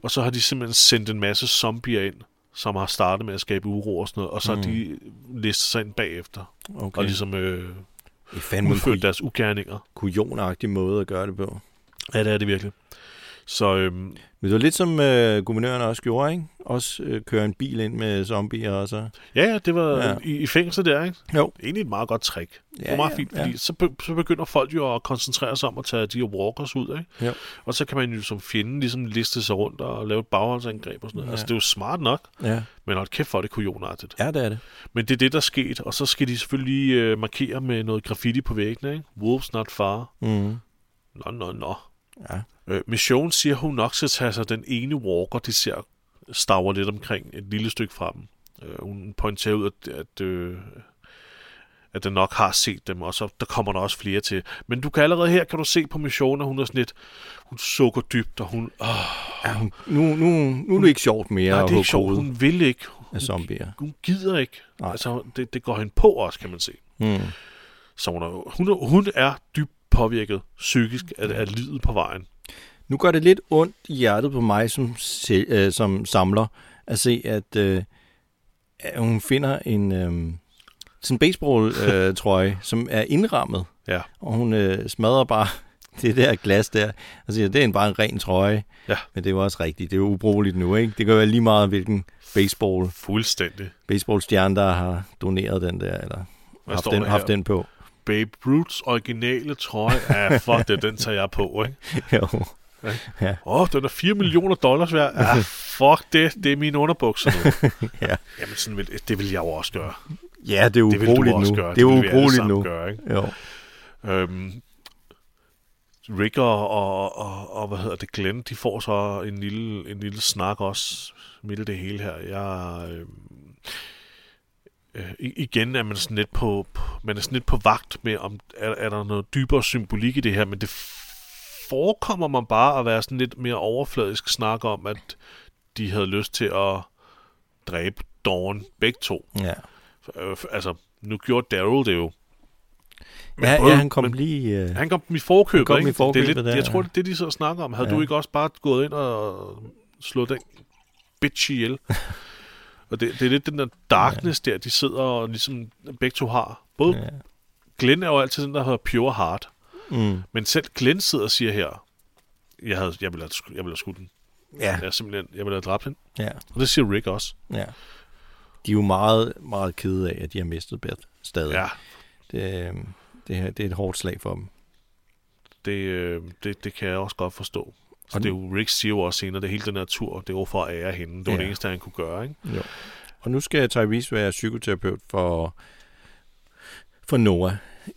Og så har de simpelthen sendt en masse zombier ind, som har startet med at skabe uro og sådan noget, og så mm. har de listet sig ind bagefter, Okay. og ligesom øh, udført deres ugerninger. kujonagtig måde at gøre det på. Ja, det er det virkelig. Så øhm, Men det var lidt som øh, guvernøren også gjorde, ikke? Også øh, køre en bil ind med zombier og så... ja, ja, det var Ja. I, i fængsel der, ikke? Jo. Egentlig et meget godt trick. Ja, det var meget ja, fint, ja. fordi så, be, så begynder folk jo at koncentrere sig om at tage de her walkers ud, ikke? Jo. Og så kan man jo som fjende ligesom liste sig rundt og lave et bagholdsangreb og sådan noget. Ja. Altså, det er jo smart nok, Ja, men hold kæft for det kujonagtigt. ja det er det. Men det er det, der er sket, og så skal de selvfølgelig øh, markere med noget graffiti på væggene, ikke? Wolves not far. Mm. Nå, nå, nå. Ja. Øh, Mission siger, hun nok skal tage sig den ene walker, de ser staver lidt omkring et lille stykke fra dem. Øh, hun pointerer ud, at, at, øh, at den nok har set dem, og så der kommer der også flere til. Men du kan allerede her, kan du se på Mission, at hun er sådan lidt, hun sukker dybt, og hun, åh, ja hun, nu, nu, nu er det ikke sjovt mere nej, det er ikke sjovt, hun vil ikke. Hun, zombier. hun gider ikke. Nej. Altså, det, det går hende på også, kan man se. Mm. Så hun er, hun er, hun er dybt påvirket psykisk af, af livet på vejen. Nu gør det lidt ondt i hjertet på mig som, se, øh, som samler at se, at, øh, at hun finder en øh, sådan baseball øh, trøje, som er indrammet, Ja. og hun øh, smadrer bare [laughs] det der glas der, og siger, det er en bare en ren trøje. Ja. Men det jo også rigtigt. Det er jo ubrugeligt nu, ikke? Det kan være lige meget, hvilken baseball, Fuldstændig. baseballstjerne, der har doneret den der, eller Hvad haft den, haft den på. Babe Ruths originale trøje. Ja, [laughs] fuck det, den tager jeg på, ikke? jo. Åh, oh, den er 4 millioner dollars værd. Ja, fuck det, det er mine underbukser nu. [laughs] Ja. Jamen, sådan vil, det vil jeg jo også gøre. ja, det er ubrugeligt nu. gøre. Det er ubrugeligt nu. Gøre, ikke? Jo. Øhm, Rick og, og, og, og, hvad hedder det, Glenn, de får så en lille, en lille snak også midt i det hele her. Jeg, øhm, øh, igen er man sådan lidt på, man er sådan lidt på vagt med, om er, er der noget dybere symbolik i det her, men det forekommer man bare at være sådan lidt mere overfladisk snak om, at de havde lyst til at dræbe Dawn begge to. Ja. Øh, altså, nu gjorde Daryl det jo. Men Ja, både- ja, han kom men- lige... Øh, han kom i forkøbet, kom ikke? i forkøbet det er lidt, der, jeg tror, det er det, de og snakker om. Havde ja. du ikke også bare gået ind og slået den bitch ihjel? [laughs] og det, det er lidt den der darkness der, de sidder og ligesom begge to har. Både ja. ja. Glenn er jo altid den, der hedder pure heart. Mm. Men selv Glenn sidder og siger her, jeg, havde, jeg ville have, jeg ville have skudt den. Ja, Jeg, simpelthen, jeg ville have dræbt hende. ja, Og det siger Rick også. ja. De er jo meget, meget kede af, at de har mistet Beth stadig. Ja, Det, øh, det, her, det er et hårdt slag for dem. det, øh, det, det kan jeg også godt forstå. Så Og det er jo, Rick siger jo også senere, det hele den her tur, det var for at ære hende. Det var Ja. det eneste, han kunne gøre, ikke? Jo. Og nu skal Tyrese være psykoterapeut for, for Noah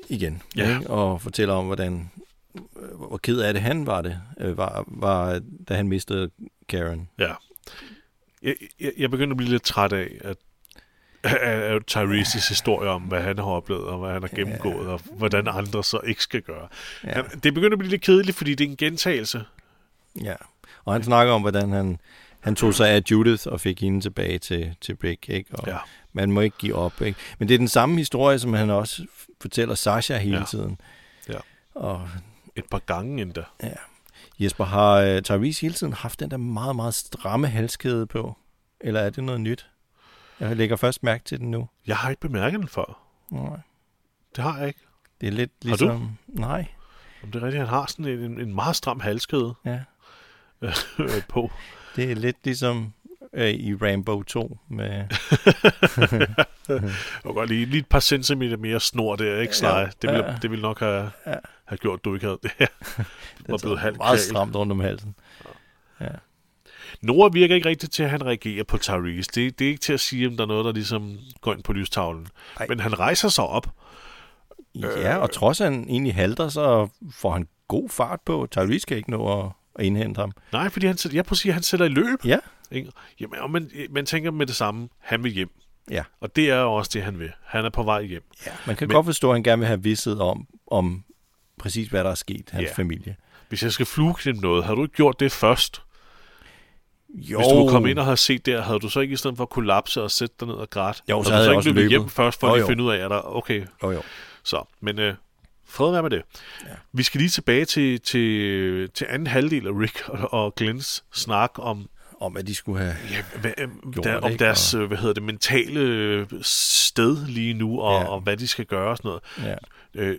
igen. Ja. Ikke? Og fortælle om, hvordan hvor ked af det han var det, øh, var, var, da han mistede Karen. Ja. Jeg, jeg, jeg begynder at blive lidt træt af, at af, Tyrese's historie om, hvad han har oplevet, og hvad han har gennemgået, og hvordan andre så ikke skal gøre. Ja. Det begynder at blive lidt kedeligt, fordi det er en gentagelse. Ja. Og han snakker om, hvordan han, han tog sig af Judith og fik hende tilbage til, til Rick. Ikke? Og Ja. Man må ikke give op. Ikke? Men det er den samme historie, som han også fortæller Sasha hele Ja. tiden. Ja. Og Et par gange endda. Ja. Jesper, har uh, Tyrese hele tiden haft den der meget, meget stramme halskæde på? Eller er det noget nyt? Jeg lægger først mærke til den nu. Jeg har ikke bemærket den før. Nej. Det har jeg ikke. Det er lidt Har du? ligesom... Nej. Om det er rigtigt, han har sådan en, en meget stram halskæde Ja. Øh, på. Det er lidt ligesom øh, i Rambo 2 med... Kan godt lige, lige et par centimeter mere snor der, ikke? Ja, Det ville, ja. det ville nok have, Ja. have gjort, du ikke havde det. [laughs] var blevet halvt meget stramt rundt om halsen. Nora virker ikke rigtigt til, at han reagerer på Tyrese. Det, det er ikke til at sige, om der er noget, der ligesom går ind på lystavlen. Ej. Men han rejser sig op. Ja, og trods at han egentlig halter, så får han god fart på. Tyrese kan ikke nå at, at indhente ham. Nej, fordi han, jeg prøver at sige, at han sætter i løb. Ja, Ikke? Jamen, og man, man tænker med det samme, han vil hjem. ja. Og det er også det, han vil. Han er på vej hjem. ja. Man kan Men- godt forstå, at han gerne vil have vidsthed om, om præcis, hvad der er sket, hans Ja. familie. Hvis jeg skal flueknippe noget, har du ikke gjort det først? Jo, Hvis du kom ind og havde set der, havde du så ikke i stedet for at kollapse og sætte dig ned og græde? Jo, så du havde så jeg ikke løbet hjem først, for Jo, at jo. finde ud af, at der okay, Jo, jo. Så, men øh, fred være med det. Ja. Vi skal lige tilbage til, til, til anden halvdel af Rick og, og Glens snak om, Om at de skulle have... ja, hvad, øh, Gjort der, det, om deres øh, hvad hedder det, mentale øh, sted lige nu, og, ja. Og hvad de skal gøre og sådan noget. Ja. Øh,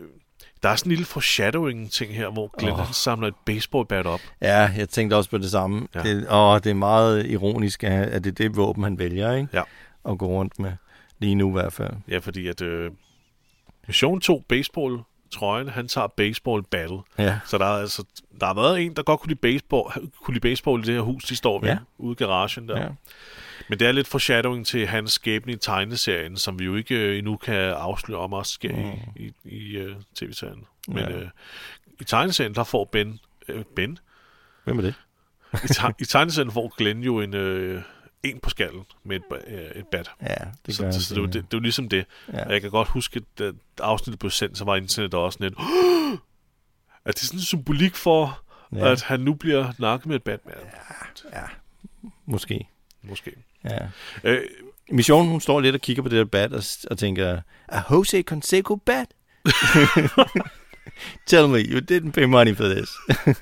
der er sådan en lille foreshadowing-ting her, hvor Glenn oh. Samler et baseballbat op. ja, jeg tænkte også på det samme. Ja. Det, og det er meget ironisk, at at det er det våben, han vælger, ikke? Ja. At gå rundt med. Lige nu i hvert fald. Ja, fordi at øh, Mission 2 baseball trøjen, han tager baseball battle. Ja. Så der er altså der har været en, der godt kunne lide baseball, kunne lide baseball i det her hus, de står ved, ja. Ude i garagen der. Ja. Men det er lidt foreshadowing til hans skæbne i tegneserien, som vi jo ikke øh, endnu kan afsløre om også sker mm. i, i, i øh, tv-serien. Men Ja. øh, i tegneserien, der får Ben... Øh, ben? Hvem er det? I, te- I tegneserien får Glenn jo en, øh, en på skallen med et, øh, et bat. Ja, det så, gør så, så det, er jo- det, det jo ligesom det. Ja. Og jeg kan godt huske, at da afsnittet blev sendt, så var internet også lidt... Er det sådan en symbolik for, ja. At han nu bliver nakket med et Batman? Ja. Ja, måske. Måske. Ja. Øh, Mission, hun står lidt og kigger på det der bat og, og tænker, a Jose Canseco bat? [laughs] Tell me, you didn't pay money for this.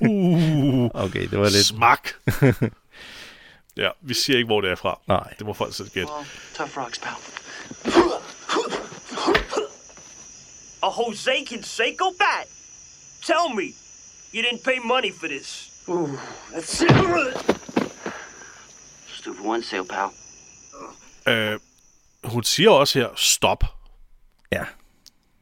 uh, [laughs] okay, det var lidt... Smak! [laughs] ja, vi siger ikke, hvor det er fra. Nej. Det må folk selv gætte. Well, tough rocks, pal. A Jose Canseco bat? Tell me, you didn't pay money for this. Ooh, that's it. Just do for one sale, pal. Øh, hun siger også her, stop. Ja.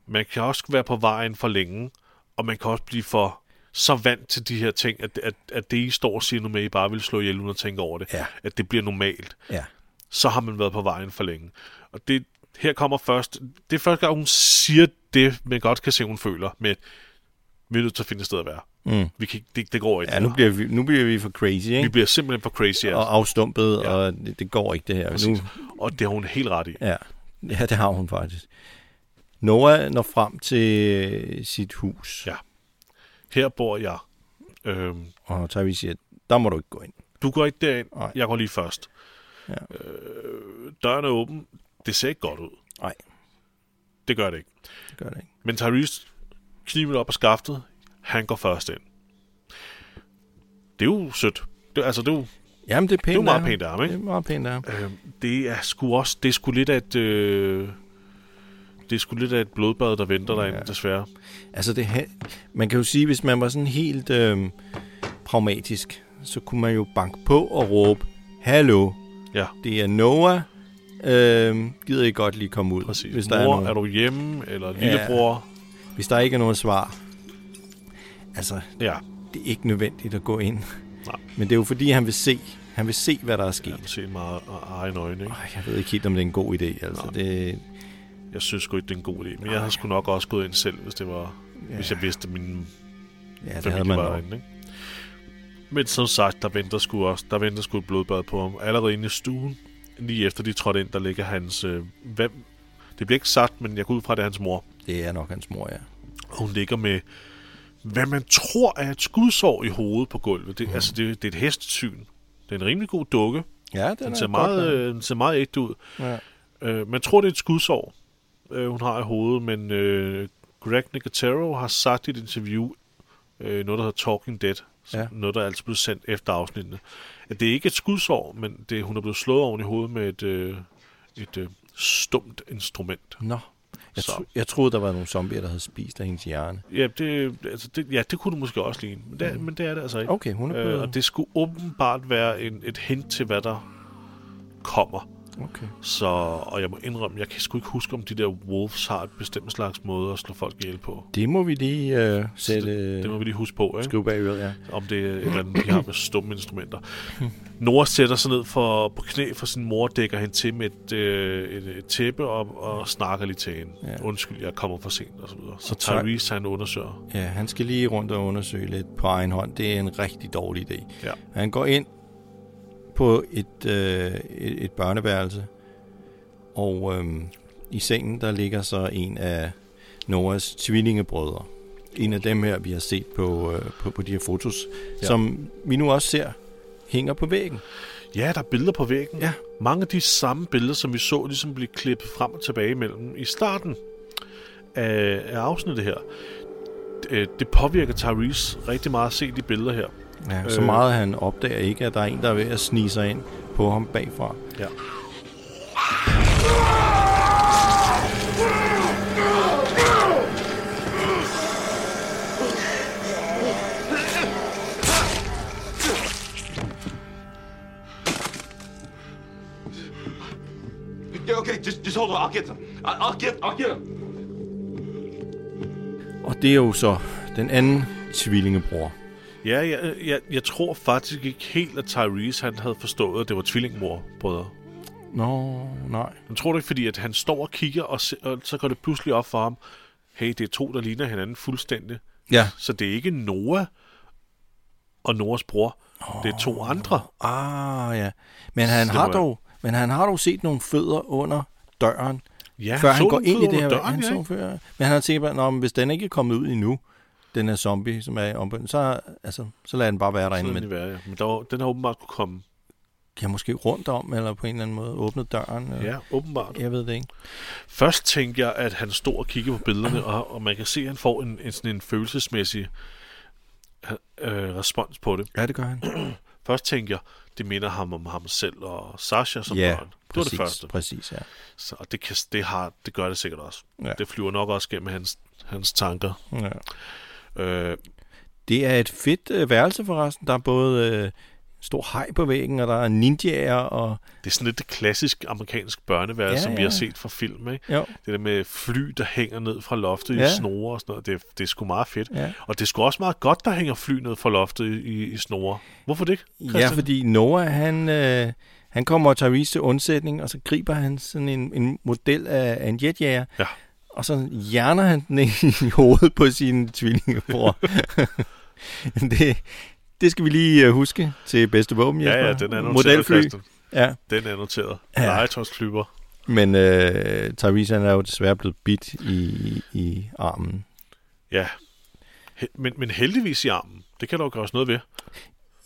Man kan også være på vejen for længe, og man kan også blive for så vant til de her ting, at, at, at det, I står og siger nu med, I bare vil slå ihjel uden at tænke over det, Ja. at det bliver normalt. Ja. så har man været på vejen for længe. Og det her kommer først, det er første gang, hun siger det, man godt kan se, hun føler, med, vi er nødt til at finde et sted at være. Mm. Vi kan, det, det går ikke. Ja, nu bliver vi, nu bliver vi for crazy, vi ikke? bliver simpelthen for crazy. Altså. Og afstumpet, Ja. ja. og det, det går ikke det her. Præcis. Nu, Og det har hun helt ret i. ja. ja, det har hun faktisk. Noah når frem til sit hus, Ja. Her bor jeg. Øhm, og Tyrese siger, der må du ikke gå ind. du går ikke derind, Nej. jeg går lige først. Ja. Øh, døren er åben. Det ser ikke godt ud. Nej, Det gør det ikke. det gør det ikke. Men Tyrese kniven op af skaftet. Han går først ind. Det er jo sødt. Det, altså, det er jo Jamen, det er pænt Det er jo meget pænt af ham, ikke? Det er meget pænt af ham. Øh, det er sgu også, det er sgu lidt af et, øh, det er sgu lidt af et blodbad, der venter ja. derinde, desværre. Altså, det, man kan jo sige, hvis man var sådan helt øh, pragmatisk, så kunne man jo banke på og råbe, Hallo, Ja, det er Noah. Øh, gider I godt lige komme ud? præcis. Hvis Mor, der, er, er, nogen, er du hjemme? Eller lillebror? hvis der ikke er noget svar. Altså, Ja. det er ikke nødvendigt at gå ind. Nej. Men det er jo fordi, han vil se, han vil se hvad der er sket. Jeg vil se meget af egen øjne, ikke? Ej, jeg ved ikke helt, om det er en god idé. Altså, Nej. det, Jeg synes sgu ikke, det er en god idé. Men jeg havde sgu nok også gået ind selv, hvis det var... Ja. Hvis jeg vidste, at min ja, det havde familie man var derinde, ikke? Men som sagt, der venter sgu også, der venter sgu et blodbad på ham. Allerede inde i stuen, lige efter de trådte ind, der ligger hans... Øh, hvem? Det bliver ikke sagt, men jeg går ud fra, at det er hans mor. Det er nok hans mor, ja. Og hun ligger med, hvad man tror er et skudsår i hovedet på gulvet. Det, mm. Altså, det, det er et hestesyn. Det er en rimelig god dukke. Ja, den, Den er ser, godt meget, lavet. øh, den ser meget ægte ud. Ja. Øh, man tror, det er et skudsår, øh, hun har i hovedet, men øh, Greg Nicotero har sagt i et interview, øh, noget, der hedder Talking Dead, Ja. noget, der er altid blevet sendt efter afsnittene, at det er ikke et skudsår, men det, hun er blevet slået oven i hovedet med et, øh, et øh, stumt instrument. Nå. Jeg, tro, jeg troede, der var nogle zombier, der havde spist af hendes hjerne. Ja, det, altså det, ja, det kunne du måske også ligne, men det, mm. men det er det altså ikke. Okay, hun er blevet... Øh, og det skulle åbenbart være en, et hint til, hvad der kommer. Okay. Så, og jeg må indrømme, jeg kan sgu ikke huske, om de der wolves har et bestemt slags måde at slå folk ihjel på. Det må vi lige øh, sætte... Det, det må vi lige huske på, ikke? Skrive bag øret, ja. Om det er et eller andet, de har med stumme instrumenter. Nora sætter sig ned for, på knæ for sin mor, dækker hende til med et, øh, et, et tæppe og, og snakker lige til hende. Ja. Undskyld, jeg kommer for sent, og så videre. Så. Tyrese, han undersøger. Ja, han skal lige rundt og undersøge lidt på egen hånd. Det er en rigtig dårlig idé. Ja. Han går ind på et, øh, et, et børneværelse, og øhm, i sengen, der ligger så en af Noahs tvillingebrødre. En af dem her, vi har set på, øh, på, på de her fotos, ja. Ja. som vi nu også ser hænger på væggen. Ja, der er billeder på væggen. Ja. Mange af de samme billeder, som vi så, ligesom blive klippet frem og tilbage imellem i starten af, af afsnittet her. Det, det påvirker Tyrese rigtig meget at se de billeder her. Ja, så Øh. meget han opdager ikke, at der er en, der er ved at snige sig ind på ham bagfra. Ja. Okay, just just hold on. I'll get them. I'll get I'll get them. Og det er jo så den anden tvillingebror. Ja, jeg, jeg, jeg tror faktisk ikke helt, at Tyrese han havde forstået, at det var tvillingmor, brødre. Nå, nej. Men tror du ikke, fordi at han står og kigger, og, se, og så går det pludselig op for ham, hey, det er to, der ligner hinanden fuldstændig. Ja. Så det er ikke Noah og Noahs bror. Oh. Det er to andre. Ah, ja. Men han, Så har jeg- dog, men han har dog set nogle fødder under døren, Ja, før han så går ind i det her. han Døren, så ja, ikke? før, men han har tænkt, at hvis den ikke er kommet ud endnu, den her zombie, som er om så, altså, så lader den bare være derinde. Så den, være, ja. Men der var, den har åbenbart kunne komme. kan måske rundt om, eller på en eller anden måde åbne døren. eller- Ja, åbenbart. Jeg ved det ikke. Først tænkte jeg, at han stod og kiggede på billederne, og, og man kan se, at han får en, en, sådan en følelsesmæssig øh, respons på det. Ja, det gør han. [clears throat] Først tænkte jeg, det minder ham om ham selv og Sasha som ja, børn. Det var præcis, det første. Præcis, ja. Så, og det, kan, det, har, det gør det sikkert også. Ja. Det flyver nok også gennem hans, hans tanker. ja. Øh, Det er et fedt øh, værelse forresten. Der er både øh, stor hej på væggen, og der er ninjaer, og det er sådan lidt det klassisk amerikansk børneværelse, Ja, ja, som vi ja. har set fra film. Ikke? jo, Det der med fly, der hænger ned fra loftet Ja. i snore og sådan noget. Det, det er sgu meget fedt. ja. Og det er sgu også meget godt, der hænger fly ned fra loftet i, i snore. Hvorfor det ikke? Ja, Christian? fordi Noah, han, øh, han kommer Tyrese til undsætning, og så griber han sådan en, en model af, af en jetjager, Ja. Og så hjerner han den i hovedet på sin tvillingebror. [laughs] det, det skal vi lige øh, huske til bedste våben, Jesper. Ja, ja, den er noteret, Modelfly. Ja, Den er noteret. Ja. Ja. Legetøjsklubber. men øh, Tyrese han er jo desværre blevet bit i, i armen. Ja. Men, men heldigvis i armen. Det kan jo gøres noget ved.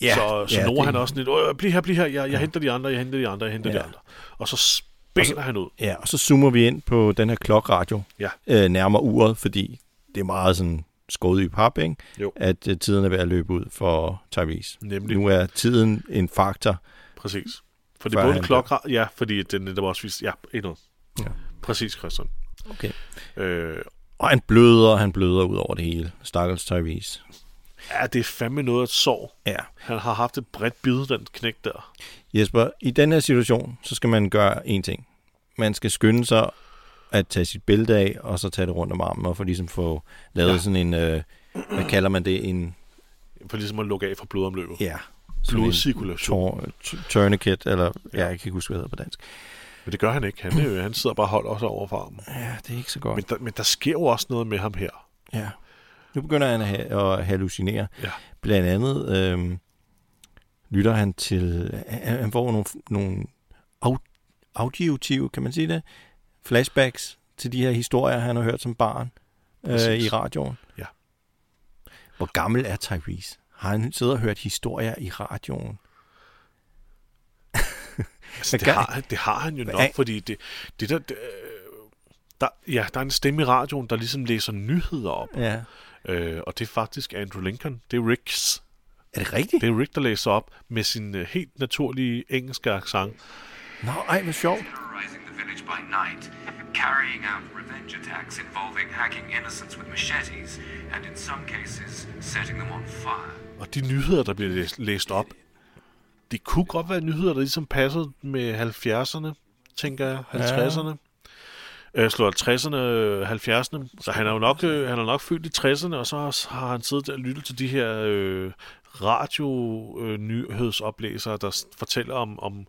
Ja, så så ja, ja, Nora det- han også sådan lidt, "Åh, bliv her, bliv her, jeg, jeg henter de andre, jeg henter de andre, jeg henter Ja. de andre. Og så spænder han ud. Ja, og så zoomer vi ind på den her klokradio, Ja. øh, nærmere uret, fordi det er meget sådan skåret i pap, ikke? Jo. at øh, tiden er ved at løbe ud for Tyrese. Nemlig. Nu er tiden en faktor. Præcis. For det er både en klokke, ja, fordi den der var også vist, ja, endnu. Ja. Præcis, Christian. Okay. Øh, Og han bløder, han bløder ud over det hele. Stakkels Tyrese. Ja, det er fandme noget at sår. Ja. Han har haft et bredt bid, den knæk der. Jesper, i den her situation, så skal man gøre én ting. Man skal skynde sig at tage sit bælte af, og så tage det rundt om armen, og for ligesom få lavet ja. Sådan en, øh, hvad kalder man det, en, For ligesom at lukke af for blodomløbet. ja, en Blodcirkulation. tourniquet, eller, ja. Ja. jeg kan ikke huske, hvad det hedder på dansk. Men det gør han ikke. Han, jo, han sidder bare og holder også over for armen. Ja, det er ikke så godt. Men der, men der sker jo også noget med ham her. Ja. Nu begynder han at, ha- at hallucinere. Ja. Blandt andet øhm, lytter han til... Han, han får nogle, nogle au, auditive, kan man sige det? Flashbacks til de her historier, han har hørt som barn øh, i radioen. Ja. Hvor gammel er Tyrese? Har han siddet og hørt historier i radioen? [laughs] Altså, det, har, han- det har han jo nok, fordi det, det der, det, øh, der... Ja, der er en stemme i radioen, der ligesom læser nyheder op. Ja. Øh, og det er faktisk Andrew Lincoln. Det er Ricks. Er det rigtigt? Det er Rick, der læser op med sin øh, helt naturlige engelske accent. Nå, ej, hvor sjovt. terrorizing the village by night, carrying out revenge attacks involving hacking innocents with machetes, and in some cases, setting them on fire. Og de nyheder, der bliver læst, læst op, det kunne godt være nyheder, der ligesom passede med 70'erne, tænker jeg, 50'erne. Ja. Øh, slår 60'erne, 70'erne. Så han er jo nok, øh, han er nok født i 60'erne, og så har- han siddet der og lyttet til de her øh, radio-nyhedsoplæsere, der s- fortæller om, om,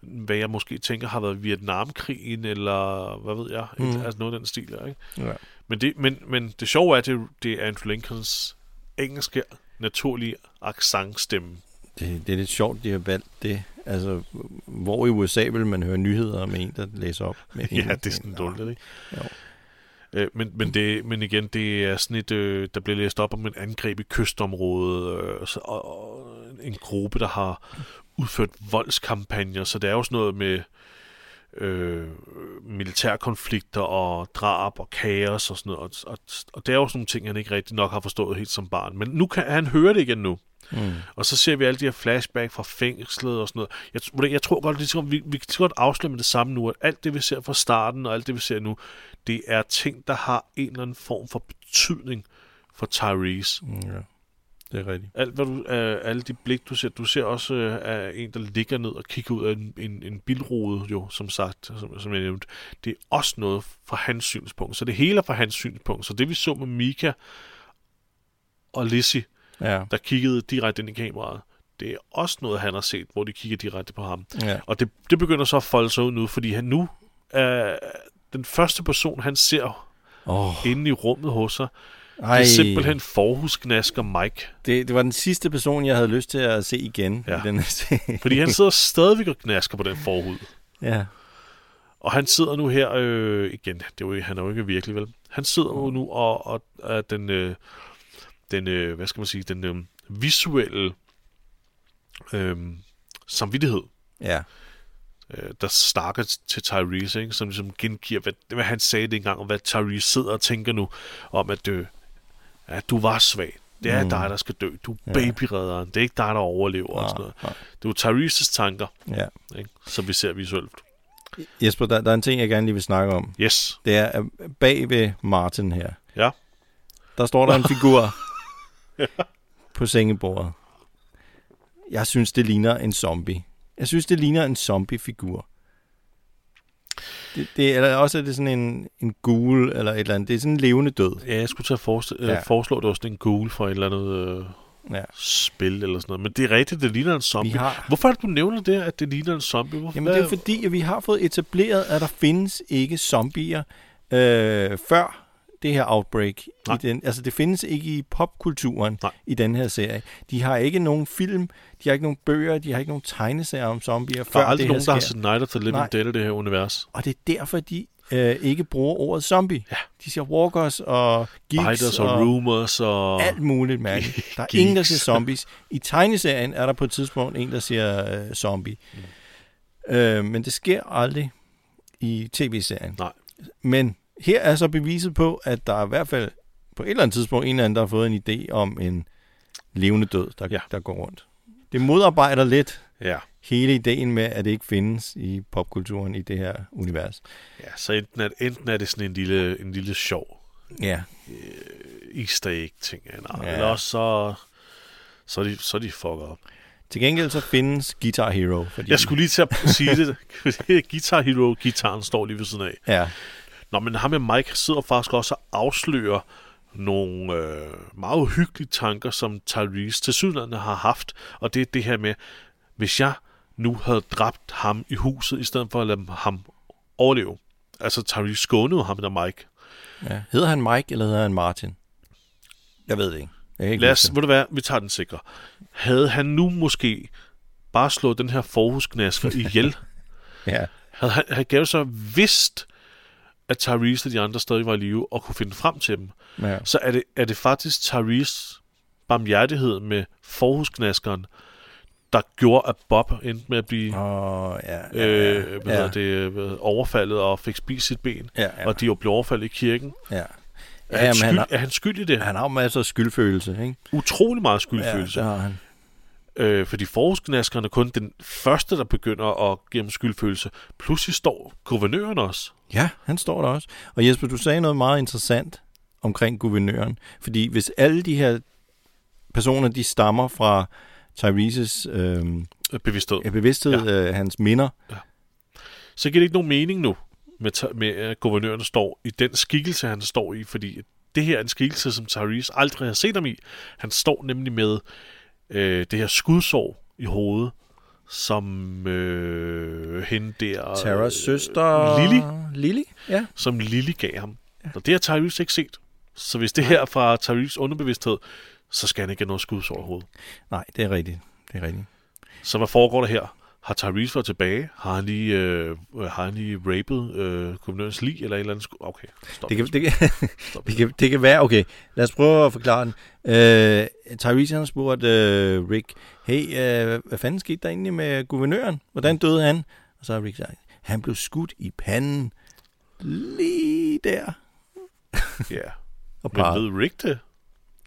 hvad jeg måske tænker har været Vietnamkrigen, eller hvad ved jeg, mm. Mm. altså noget af den stil der, ikke? Ja. Men det, men, men det sjove er, at det, det er Andrew Lincolns engelske, naturlige accentstemme. Det, det er lidt sjovt, de har valgt det. Altså, hvor i USA vil man høre nyheder med en, der læser op? Med [laughs] Ja, det er sådan dårligt, ikke? Jo. Øh, men, men, det, men igen, det er sådan et, øh, der bliver læst op om et angreb i kystområdet, øh, så, og, og en gruppe, der har udført voldskampagner, så det er jo sådan noget med øh, militærkonflikter og drab og kaos og sådan noget, og, og, og det er jo sådan nogle ting, han ikke rigtig nok har forstået helt som barn. Men nu kan han høre det igen nu. Mm. Og så ser vi alle de her flashback fra fængslet og sådan noget. Jeg, jeg, tror godt, ligesom, vi, vi kan godt afsløre med det samme nu, at alt det, vi ser fra starten og alt det, vi ser nu, det er ting, der har en eller anden form for betydning for Tyrese. Mm, ja. Det er rigtigt. Alt, hvad du, uh, alle de blik, du ser, du ser også af en, der ligger ned og kigger ud af en, en, en bilrude, jo, som sagt, som, som jeg nævnte. Det er også noget fra hans synspunkt. Så det hele er fra hans synspunkt. Så det, vi så med Mika og Lizzie, Ja. der kiggede direkte ind i kameraet, det er også noget, han har set, hvor de kigger direkte på ham. Ja. Og det, det begynder så at folde sig ud nu, fordi han nu er den første person, han ser Oh, inde i rummet hos sig. Det ej, er simpelthen forhusknasker Mike. det, det var den sidste person, jeg havde lyst til at se igen Ja. i den serie. Fordi han sidder stadigvæk og knasker på den forhud. ja. Og han sidder nu her, øh, igen, det er jo, han er jo ikke virkelig vel. Han sidder jo nu og, og er den, øh, den øh, hvad skal man sige, den øh, visuelle øh, samvittighed, Ja. øh, der snakker til Tyrese, ikke? som ligesom gengiver, hvad, hvad han sagde dengang, og hvad Tyrese sidder og tænker nu, om at øh, ja, du var svag. Det er mm. Dig, der skal dø. Du er Ja. babyredderen. Det er ikke dig, der overlever. og sådan noget. nej. Det er jo Tyreses tanker, ja. ikke? som vi ser visuelt. Jesper, der, der er en ting, jeg gerne lige vil snakke om. Yes. Det er bag ved Martin her. Ja. Der står der en figur [laughs] [laughs] på sengebordet. Jeg synes, det ligner en zombie. Jeg synes, det ligner en zombie-figur. Det, det, eller også er det sådan en, en gul eller et eller andet. Det er sådan en levende død. Ja, jeg skulle til at forestille, Ja. ja. foreslå, at det var sådan en gul for et eller andet øh, Ja. spil eller sådan noget. Men det er rigtigt, det ligner en zombie. Vi har- Hvorfor er det, du nævner det, at det ligner en zombie? Hvorfor, Jamen, det er fordi, at vi har fået etableret, at der findes ikke zombier øh, før det her outbreak. Nej. I den, altså, det findes ikke i popkulturen Nej. i den her serie. De har ikke nogen film, de har ikke nogen bøger, de har ikke nogen tegneserier om zombier, Der er aldrig nogen, der har sker. set Night of the Living. Dead i det her univers. Og det er derfor, de øh, ikke bruger ordet zombie. Ja. De siger walkers og geeks Biters og, rumors og... alt muligt mærkeligt. [laughs] Der er ingen, der siger zombies. I tegneserien er der på et tidspunkt en, der siger øh, zombie. Mm. Øh, men det sker aldrig i tv-serien. Nej. Men her er så beviset på, at der er i hvert fald på et eller andet tidspunkt en eller anden, der har fået en idé om en levende død, der, ja. Der går rundt. Det modarbejder lidt Ja. hele ideen med, at det ikke findes i popkulturen i det her univers. ja, så enten er, enten er det sådan en lille, en lille sjov Ja, easter egg ting, eller, ja. eller også så, så, er de, så er de fucker op. til gengæld så findes Guitar Hero. Fordi, Jeg skulle lige til at sige det. [laughs] Guitar Hero, gitaren står lige ved siden af. Ja, Nå, men ham med Mike sidder faktisk også og afslører nogle øh, meget uhyggelige tanker, som Tyrese til sydlandet har haft. Og det er det her med, hvis jeg nu havde dræbt ham i huset, i stedet for at lade ham overleve. Altså, Tyrese skånede ham der Mike. Ja. Hedder han Mike, eller hedder han Martin? Jeg ved det ikke. Jeg ikke Lad os, det. ved du hvad, vi tager den sikre. Havde han nu måske bare slået den her forhusknasker ihjel, [laughs] Ja. havde han havde Gary så vidst, at Tyrese og de andre stadig var i live, og kunne finde frem til dem, ja. så er det, er det faktisk Tyrese barmhjertighed med forhusknaskeren, der gjorde, at Bob endte med at blive Åh, ja, ja, ja. øh, hvad ja. det, hvad- overfaldet og fik spist sit ben, Ja, ja. og de jo blev overfaldet i kirken. ja. Er, Ja, han, skyld, han har- er han skyld i det? Han har masser af skyldfølelse, ikke? Utrolig meget Ja, skyldfølelse. det har han. Øh, fordi forhusknaskeren er kun den første, der begynder at give skyldfølelse. Pludselig står guvernøren også. Ja, han står der også. Og Jesper, du sagde noget meget interessant omkring guvernøren. Fordi hvis alle de her personer, de stammer fra Tyreses øh, øh, bevidsthed. Ja, bevidsthed, ja. Øh, hans minder. Så giver det ikke nogen mening nu, med, med at guvernøren står i den skikkelse, han står i, fordi det her er en skikkelse, som Tyrese aldrig har set ham i. Han står nemlig med øh, det her skudsår i hovedet, som øh, hende der... Taras søster... Lily, Lily, ja. som Lily gav ham. Og det har Tyrese ikke set. Så hvis det her er fra Tyrese underbevidsthed, så skal han ikke have noget skudsår i hovedet. Nej, det er rigtigt. Det er rigtigt. Så hvad foregår der her? Har Tyrese været tilbage? Har han lige, øh, har han lige rapet øh, guvernørens lig, eller et eller andet? Okay, stop. Det kan, det, kan, [laughs] det, kan, det kan være, okay, lad os prøve at forklare den. Øh, Tyrese han har spurgt øh, Rick, hey, øh, hvad fanden skete der egentlig med guvernøren? Hvordan døde han? Og så har Rick sagt, han blev skudt i panden lige der. Ja. [laughs] Og Men ved Rick det?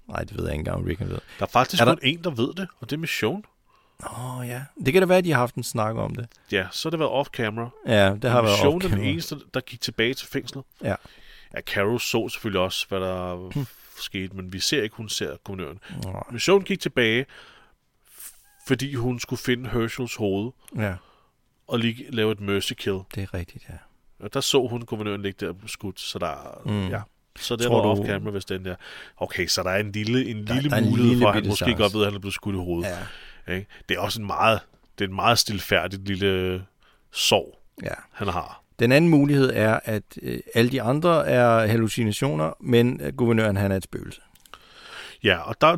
Nej, det ved jeg ikke engang, om Rick han ved. Der er faktisk Er er der- kun en, der ved det, og det er Mission. Åh oh, ja, det kan da være, at de har haft en snak om det. Ja, så har det været off-camera. Ja, det har været er den off-camera. eneste, der gik tilbage til fængslet. Ja. Ja, Carol så selvfølgelig også, hvad der skete, men vi ser ikke, hun ser guvernøren. Nej. Mission gik tilbage, fordi hun skulle finde Herschels hoved Ja, og lige lave et mercy kill. det er rigtigt, ja. Og der så hun guvernøren ligge der skudt, så der... Mm. Ja. Så det var du- off-camera, hvis den der... Okay, så der er en lille, en Der- lille der er en mulighed lille for, at han måske chance. godt ved, at han er blevet skudt i hovedet. Ja. Ikke? Det er også en meget, det er en meget stilfærdigt lille sorg, ja. han har. Den anden mulighed er, at øh, alle de andre er hallucinationer, men øh, guvernøren han er et spøgelse. Ja, og der... [laughs]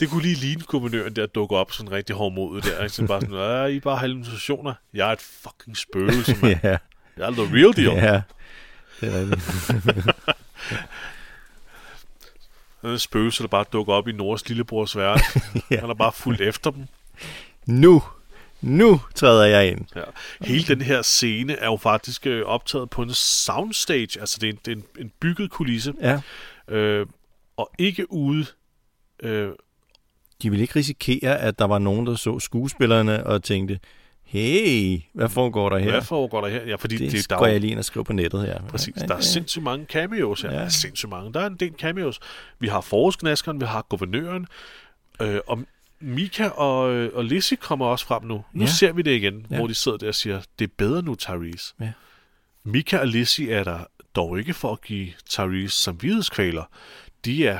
det kunne lige ligne guvernøren der dukke op sådan rigtig hårdmodig der. Ikke? Så bare sådan, "Ah, I er bare hallucinationer. Jeg er et fucking spøgelse, mand. [laughs] ja, Jeg er the real deal. ja, det er rigtigt. [laughs] Den spøgelse, der bare dukker op i Nords lillebrors verden. [laughs] Ja. Han har bare fulgt efter dem. Nu, nu træder jeg ind. Ja. Hele den her scene er jo faktisk øh, optaget på en soundstage. Altså, det er en, det er en, en bygget kulisse. Ja. Øh, og ikke ude... Øh, De ville ikke risikere, at der var nogen, der så skuespillerne og tænkte, hey, hvad foregår der her? Hvad foregår der her? Ja, fordi det, det, der er jo- jeg lige ind og skriver på nettet her. Præcis. Der er sindssygt mange cameos her. Ja. Der er sindssygt mange. Der er en del cameos. Vi har forårsknaskeren, vi har guvernøren, øh, og Mika og, øh, og Lizzie kommer også frem nu. Nu Ja. ser vi det igen, ja. hvor de sidder der og siger, det er bedre nu, Tyrese. Ja. Mika og Lizzie er der dog ikke for at give Tyrese samvittighedskvaler. De er,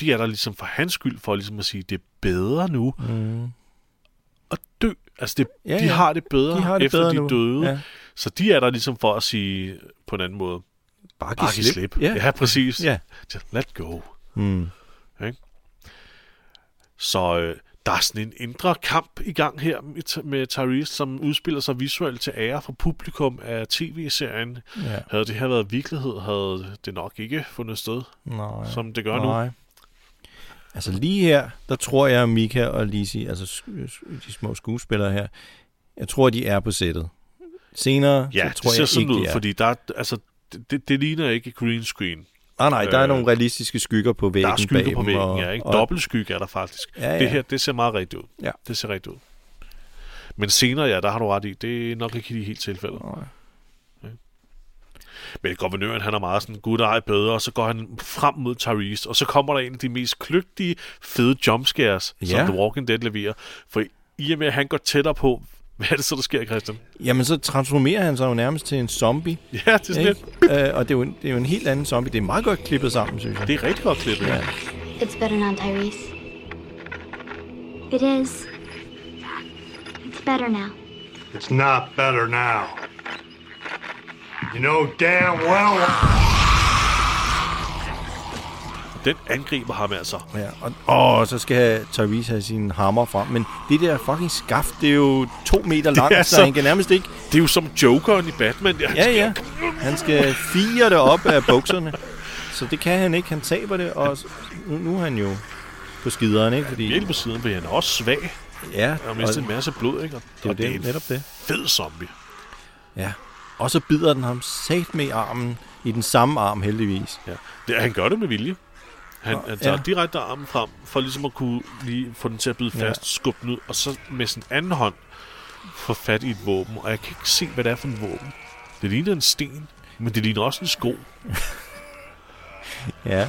de er der ligesom for hans skyld, for ligesom at sige, det er bedre nu Mm. Dø. Altså, det, Ja, de ja. har det bedre, De har det efter bedre de nu. døde. Ja. Så de er der ligesom for at sige på en anden måde, Bare giv slip. Ja. Ja, præcis. Ja. Just let go. Mm. Så øh, der er sådan en indre kamp i gang her med, med Tyrese, som udspiller sig visuelt til ære for publikum af tv-serien. Ja. Havde det her været virkelighed, havde det nok ikke fundet sted, Nej. som det gør nu. Nej. Altså lige her, der tror jeg, at Mika og Lizzie, altså de små skuespillere her, jeg tror, de er på sættet. Senere, Ja, så tror det ser jeg sådan ikke, ud, de er. fordi der er, altså, det, det, ligner ikke green screen. Ah, nej, der er øh, nogle realistiske skygger på væggen Der er skygge bag på væggen, og, ja, ikke? og- Dobbeltskygge er der faktisk. Ja, ja. Det her, det ser meget rigtigt ud. Ja. Det ser rigtigt ud. Men senere, ja, der har du ret i. Det er nok ikke i helt tilfælde. Nej. Men guvernøren, han er meget sådan, gud ej bedre, og så går han frem mod Tyrese, og så kommer der en af de mest kløgtige, fede jumpscares, ja. Som The Walking Dead leverer. For i og med, at han går tættere på, [laughs] hvad er det så, der sker, Christian? Jamen, så transformerer han sig jo nærmest til en zombie. [laughs] Ja, det er sådan Øh, og det er, jo en, det er jo en helt anden zombie. Det er meget godt klippet sammen, synes jeg. det er rigtig godt klippet. Ja. Ja. It's better now, Tyrese. It is. It's better now. It's not better now. You know damn well. Den angriber ham altså. Ja, og, og så skal Tyrese have sin hammer frem. Men det der fucking skaft, det er jo to meter langt, er så, så- han kan nærmest ikke... Det er jo som Jokeren i Batman. Der. Ja, ja. Han skal fire det op af bukserne. Så det kan han ikke. Han taber det, og nu, nu er han jo på skideren, ikke? Fordi, Virkelig på siden, for han er også svag. ja, Han har mistet en masse blod, ikke? Og, det er og det, en netop det. fed zombie. Ja. Og så bider den ham sat med i armen, i den samme arm heldigvis. Ja. Det, han gør det med vilje. Han, han tager ja. ja. direkte armen frem, for ligesom at kunne lige få den til at bide Ja. fast, skubbe den ud, og så med sin anden hånd få fat i et våben. Og jeg kan ikke se, hvad det er for en våben. Det ligner en sten, men det ligner også en sko. [laughs] Ja.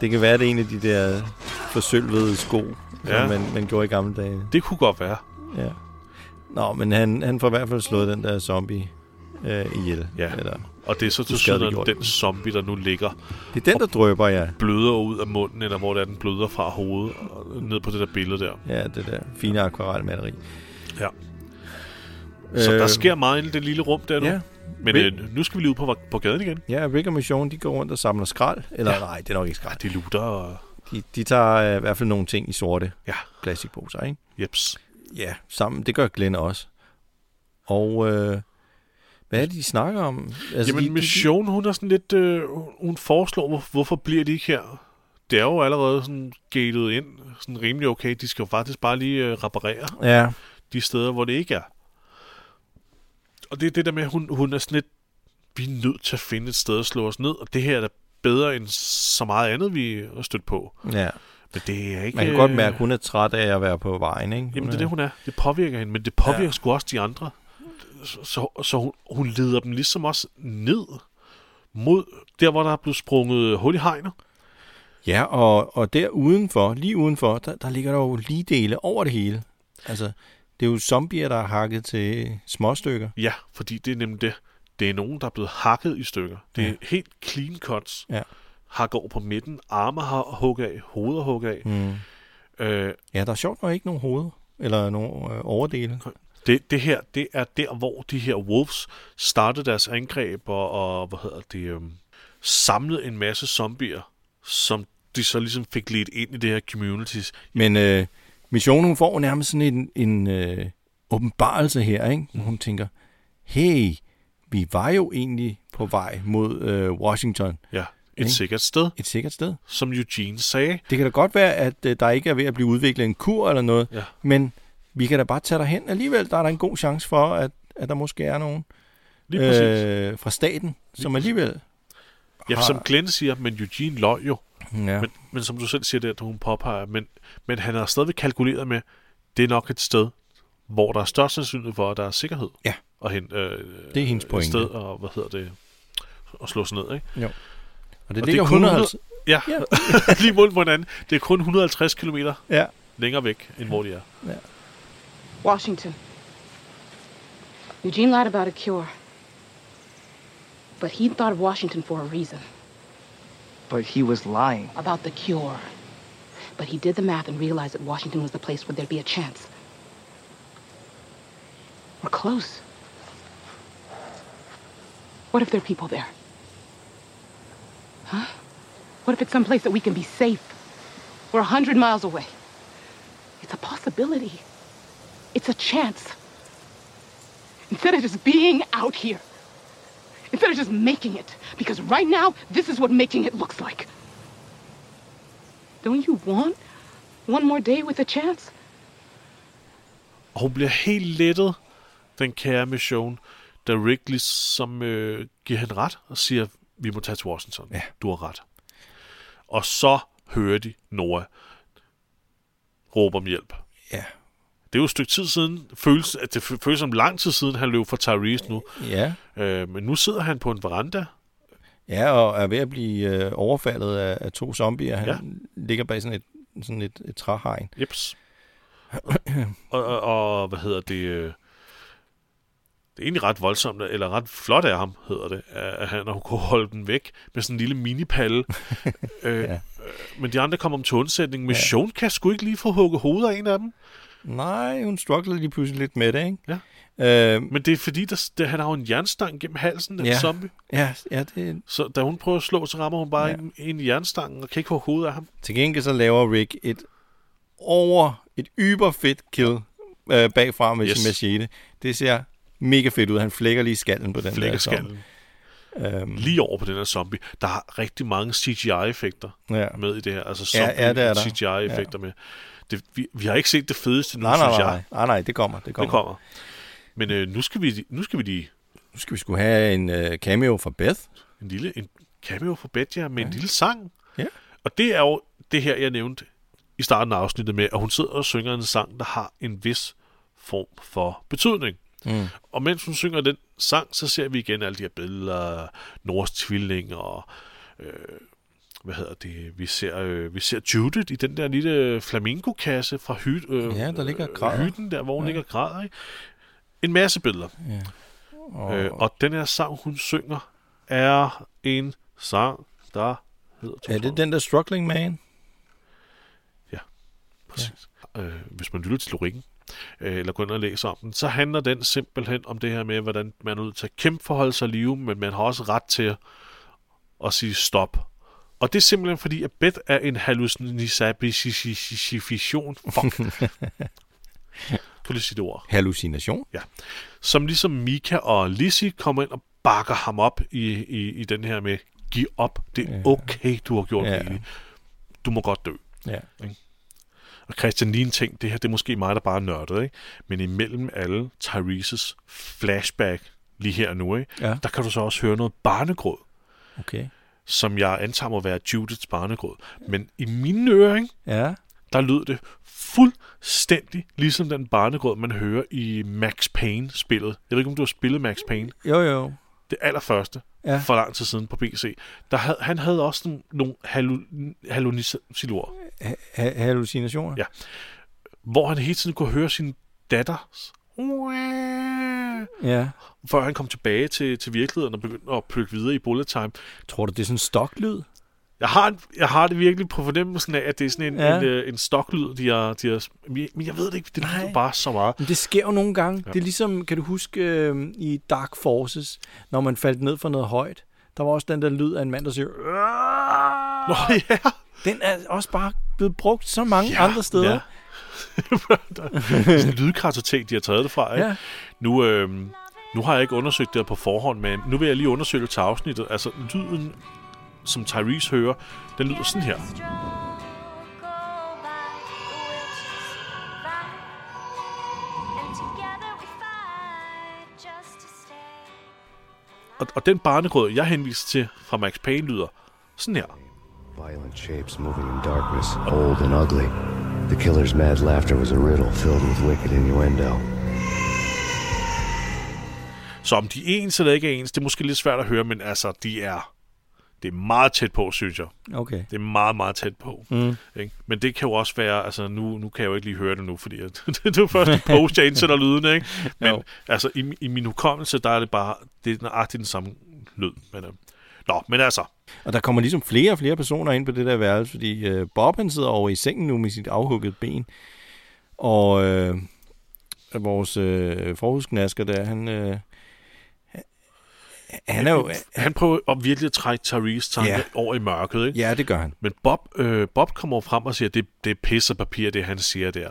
Det kan være, det er en af de der forsølvede sko, ja. som man, man gjorde i gamle dage. Det kunne godt være. Ja. Nå, men han, han får i hvert fald slået den der zombie øh, ihjel. Ja. Eller, og det er så til syden den zombie, der nu ligger. Det er den, der drøber, ja. Bløder ud af munden, eller hvor det er, den bløder fra hovedet, og ned på det der billede der. Ja, det der fine akvarelmaleri. Ja. Så øh, der sker meget i det lille rum der nu. Ja. Men Rick, øh, nu skal vi lige ud på, på gaden igen. Ja, Rick og Mission, de går rundt og samler skrald. Eller ja. nej, det er nok ikke skrald. De lutter og... De, de tager øh, i hvert fald nogle ting i sorte ja. plastikposer, ikke? Jeps. Ja, sammen. Det gør Glenn også. Og øh, hvad er det, de snakker om? Altså, Jamen, de, Mission, hun er sådan lidt... Øh, hun foreslår, hvor, hvorfor bliver de ikke her? Det er jo allerede sådan gated ind. Sådan rimelig okay. De skal jo faktisk bare lige øh, reparere ja. de steder, hvor det ikke er. Og det er det der med, at hun, hun er sådan lidt... Vi er nødt til at finde et sted at slå os ned, og det her er da bedre end så meget andet, vi har stødt på. Ja. Men det er ikke... Man kan godt mærke, at hun er træt af at være på vejen, ikke? Hun jamen, det er det, hun er. Det påvirker hende, men det påvirker ja. sgu også de andre så, så, hun, hun leder dem ligesom også ned mod der, hvor der er blevet sprunget hul i hegnet. Ja, og, og der udenfor, lige udenfor, der, der ligger der jo lige dele over det hele. Altså, det er jo zombier, der er hakket til små stykker. Ja, fordi det er nemlig det. Det er nogen, der er blevet hakket i stykker. Det er ja. helt clean cuts. Ja. Hakker over på midten, arme har hugget af, hoveder hugget af. Mm. Øh, ja, der er sjovt nok ikke nogen hoved, eller nogen øh, overdele. Det, det her, det er der, hvor de her Wolves startede deres angreb og, og hvad hedder det, øhm, samlede en masse zombier, som de så ligesom fik lidt ind i det her communities. Men øh, missionen, hun får nærmest sådan en, en øh, åbenbarelse her, ikke? Hvor hun tænker, hey, vi var jo egentlig på vej mod øh, Washington. Ja, et ikke? sikkert sted. Et sikkert sted. Som Eugene sagde. Det kan da godt være, at øh, der ikke er ved at blive udviklet en kur eller noget, ja. men vi kan da bare tage hen alligevel. Der er der en god chance for, at, at der måske er nogen øh, fra staten, som alligevel Ja, har... som Glenn siger, men Eugene løg jo. Ja. Men, men som du selv siger det, at hun påpeger, men, men han har stadigvæk kalkuleret med, det er nok et sted, hvor der er størst sandsynlighed for, at der er sikkerhed. Ja. Og hen, øh, det er hendes pointe. Et sted, og hvad hedder det, at slå sig ned, ikke? Jo. Og det og ligger det 150... 100, ja, ja. [laughs] lige mod på hinanden. Det er kun 150 km ja. længere væk, end hvor de er. Ja. Washington. Eugene lied about a cure. But he thought of Washington for a reason. But he was lying. About the cure. But he did the math and realized that Washington was the place where there'd be a chance. We're close. What if there are people there? Huh? What if it's some place that we can be safe? We're a hundred miles away. It's a possibility. It's a chance. Instead of just being out here. Instead of just making it. Because right now, this is what making it looks like. Don't you want one more day with a chance? Og hun bliver helt lettet, den kære mission, da Rick ligesom øh, giver hende ret og siger, vi må tage til Washington. Ja. Du har ret. Og så hører de Noah råbe om hjælp. Ja, det er jo et stykke tid siden, føles, at det føles som lang tid siden, han løb fra Tyrese nu. Ja. Øh, men nu sidder han på en veranda. Ja, og er ved at blive øh, overfaldet af, af to zombier. Han ja. ligger bag sådan et, sådan et, et træhegn. Jeps. [clears throat] og, og, og, hvad hedder det... Øh, det er egentlig ret voldsomt, eller ret flot af ham, hedder det, at han har kunne holde den væk med sådan en lille minipalle. [laughs] øh, ja. Men de andre kommer om til undsætning. Mission ja. kan sgu ikke lige få hugget hovedet af en af dem. Nej, hun struglede lige pludselig lidt med det, ikke? Ja. Øh, Men det er fordi, der, der, han har jo en jernstang gennem halsen, den ja. zombie. Ja, ja, det... Så da hun prøver at slå, så rammer hun bare ja. en, en jernstang og kan ikke få hovedet af ham. Til gengæld så laver Rick et over, et yber fedt kill øh, bagfra med yes. sin machete. Det ser mega fedt ud. Han flækker lige skallen på den flækker der skallen. Um, lige over på den her zombie. Der er rigtig mange CGI-effekter ja. med i det her. Altså zombie ja, ja, det er CGI-effekter ja. med. Det, vi, vi har ikke set det fedeste nu, nej, nej, synes jeg. Nej, nej, det kommer. Det kommer. Det kommer. Men øh, nu, skal vi, nu skal vi lige... Nu skal vi skulle have en øh, cameo fra Beth. En lille en cameo fra Beth, ja, med ja. en lille sang. Ja. Og det er jo det her, jeg nævnte i starten af afsnittet med, at hun sidder og synger en sang, der har en vis form for betydning. Mm. Og mens hun synger den sang, så ser vi igen alle de her billeder, Nords tvilling og øh, hvad hedder det, vi ser, øh, vi ser Judith i den der lille flamingo-kasse fra hy, øh, Ja, der ligger øh, græder. hytten der, hvor hun Ja. ja. ligger og græder. Ikke? En masse billeder. Ja. Og, øh, og den her sang, hun synger, er en sang, der hedder... Er det den der Struggling Man? Præcis. Ja. Øh, hvis man lytter til lyrikken, øh, eller går ind og læser om den, så handler den simpelthen om det her med, hvordan man er nødt til at kæmpe for at holde sig live, men man har også ret til at, at sige stop. Og det er simpelthen fordi, at Beth er en hallucination. Fuck. [laughs] Du sige det ord? Hallucination? Ja. Som ligesom Mika og Lizzie kommer ind og bakker ham op i, i, i den her med, giv op, det er okay, du har gjort Ja. det. Du må godt dø. Ja. Ikke? Og Christian lige en ting, det her det er måske mig, der bare er nørdet, ikke? men imellem alle Tyrese's flashback lige her nu, ikke? Ja. der kan du så også høre noget barnegråd, Okay. Som jeg antager må være Judiths barnegråd. Men i mine ører, ikke? Ja. der lød det fuldstændig ligesom den barnegråd, man hører i Max Payne-spillet. Jeg ved ikke, om du har spillet Max Payne. Jo, jo. Det allerførste, Ja. for lang tid siden på PC. Der havde, han havde også sådan nogle hallucinationer, Ha- hallucinationer? Ja. hvor han hele tiden kunne høre sin datters Ja. før han kom tilbage til, til virkeligheden og begyndte at plukke videre i bullet time. Tror du, det er sådan en stoklyd? Jeg har, jeg har det virkelig på fornemmelsen af, at det er sådan en, Ja. ja. en, øh, en stoklyd, de har, de har... Men jeg ved det ikke, det lyder bare så meget. Men det sker jo nogle gange. Ja. Ja. Det er ligesom, kan du huske øh, i Dark Forces, når man faldt ned for noget højt. Der var også den der lyd af en mand, der siger... Nå ja, Den er også bare blevet brugt så mange Ja, andre steder. ja. Der [laughs] er sådan en lydkartotek, de har taget det fra. Ikke? Ja. Nu, øh, nu har jeg ikke undersøgt det her på forhånd, men nu vil jeg lige undersøge det til afsnittet. Altså, lyden, som Tyrese hører, den lyder sådan her. Og, og den barnegråd, jeg henviser til fra Max Payne, lyder sådan her. Violent shapes moving in darkness, old and ugly. The killer's mad laughter was a riddle filled with wicked innuendo. Så om de er ens eller ikke er ens, det er måske lidt svært at høre, men altså, de er... Det er meget tæt på, synes jeg. Okay. Det er meget, meget tæt på. Mm. Ikke? Men det kan jo også være, altså nu, nu kan jeg jo ikke lige høre det nu, fordi at, [laughs] det er jo først i post, jeg indsætter [laughs] lyden, ikke? Men Jo. altså i, i min hukommelse, der er det bare, det er nøjagtigt den samme lyd. Men, øh, nå, men altså, Og der kommer ligesom flere og flere personer ind på det der værelse, fordi øh, Bob han sidder over i sengen nu med sit afhugget ben. Og øh, vores øh, forhudsknasker der, han, øh, han er jo... han prøver at virkelig at trække Therese tanke Ja. over i mørket, ikke? Ja, det gør han. Men Bob, øh, Bob kommer frem og siger, at det, det er pisse papir, det han siger der.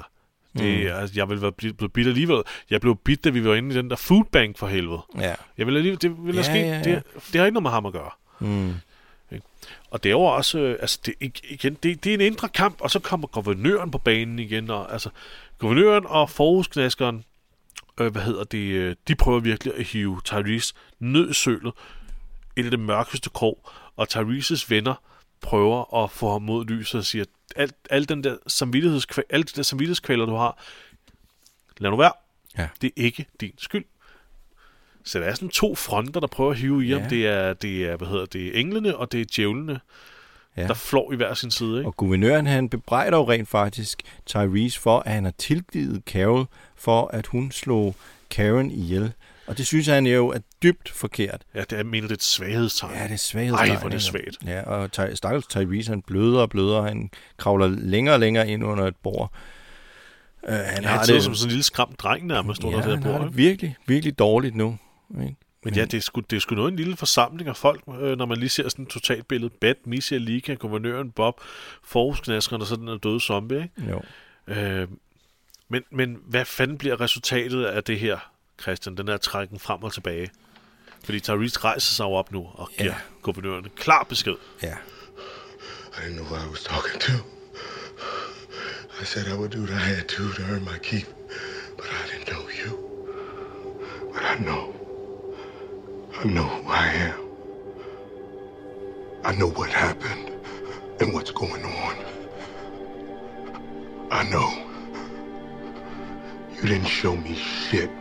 Det, Mm. altså, jeg vil være blevet bidt alligevel. Jeg blev bidt, da vi var inde i den der foodbank for helvede. Ja. Jeg vil alligevel, det vil Ja, ja, ske. ja, ja. Det, det har ikke noget med ham at gøre. Mm. Og det er jo også, øh, altså det, ig- igen, det, det er en indre kamp, og så kommer guvernøren på banen igen, og altså, guvernøren og forhusknaskeren, øh, hvad hedder det, øh, de prøver virkelig at hive Tyrese ned i sølet, ind i det mørkeste krog, og Tyreses venner prøver at få ham mod lyset og siger, alt, alt den der samvittighedskvæl, alt det der samvittighedskvaler, du har, lad nu være. Ja. Det er ikke din skyld. Så der er sådan to fronter, der prøver at hive i ham. Ja. Det er, det er, hvad hedder det, englene, og det er djævlene, Ja. ja. der flår i hver sin side. Ikke? Og guvernøren, han bebrejder jo rent faktisk Tyrese for, at han har tilgivet Carol for, at hun slog Karen ihjel. Og det synes han jo er dybt forkert. Ja, det er, det er et svaghedstegn. Ja, det er svaghedstegn. Ej, hvor er det altså. svagt. Ja, og Ty- stakkels Tyrese, han bløder og bløder. Han kravler længere og længere ind under et bord. Uh, han Han har det det som sådan en lille skræmt dreng nærmest ja, under det han her bord. det virkelig, virkelig dårligt nu. Ikke? Men ja, det er, sgu, det er sgu noget en lille forsamling af folk, øh, når man lige ser sådan et totalt billede. Beth, Missy, Lika, guvernøren, Bob, forhusknaskeren og så den der døde zombie. Ikke? Jo. Øh, men, men hvad fanden bliver resultatet af det her, Christian? Den her trækken frem og tilbage. Fordi Tyrese rejser sig op nu og giver Ja. guvernøren en klar besked. Ja. I didn't know who I was talking to. I said I would do what I had to to earn my keep, but I didn't know you. But I know. I know who I am. I know what happened and what's going on. I know. You didn't show me shit.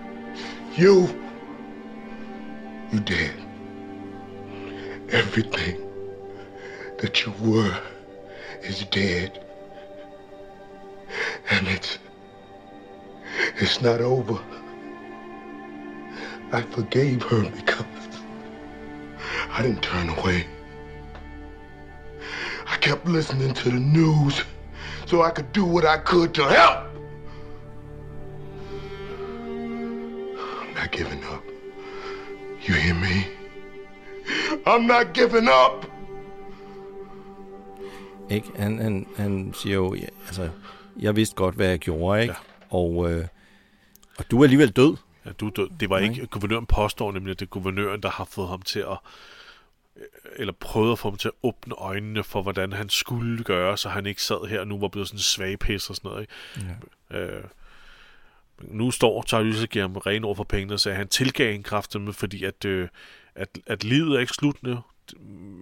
You. You did. Everything that you were is dead. And it's it's not over. I forgave her because I didn't turn away. I kept listening to the news so I could do what I could to help. I'm not giving up. You hear me? I'm not giving up. Ikke? Han, han, han siger jo, ja, altså, jeg vidste godt, hvad jeg gjorde, ikke? Ja. Og, øh, og du er alligevel død. Ja, du er død. Det var ikke, guvernøren påstår nemlig, at det er guvernøren, der har fået ham til at eller prøvet at få ham til at åbne øjnene for, hvordan han skulle gøre, så han ikke sad her og nu var blevet sådan en svagpis og sådan noget. Ikke? Ja. Øh, nu står Tyrese og giver ham ren over for pengene at han tilgav en kraft med, fordi at, øh, at, at livet er ikke slut nu.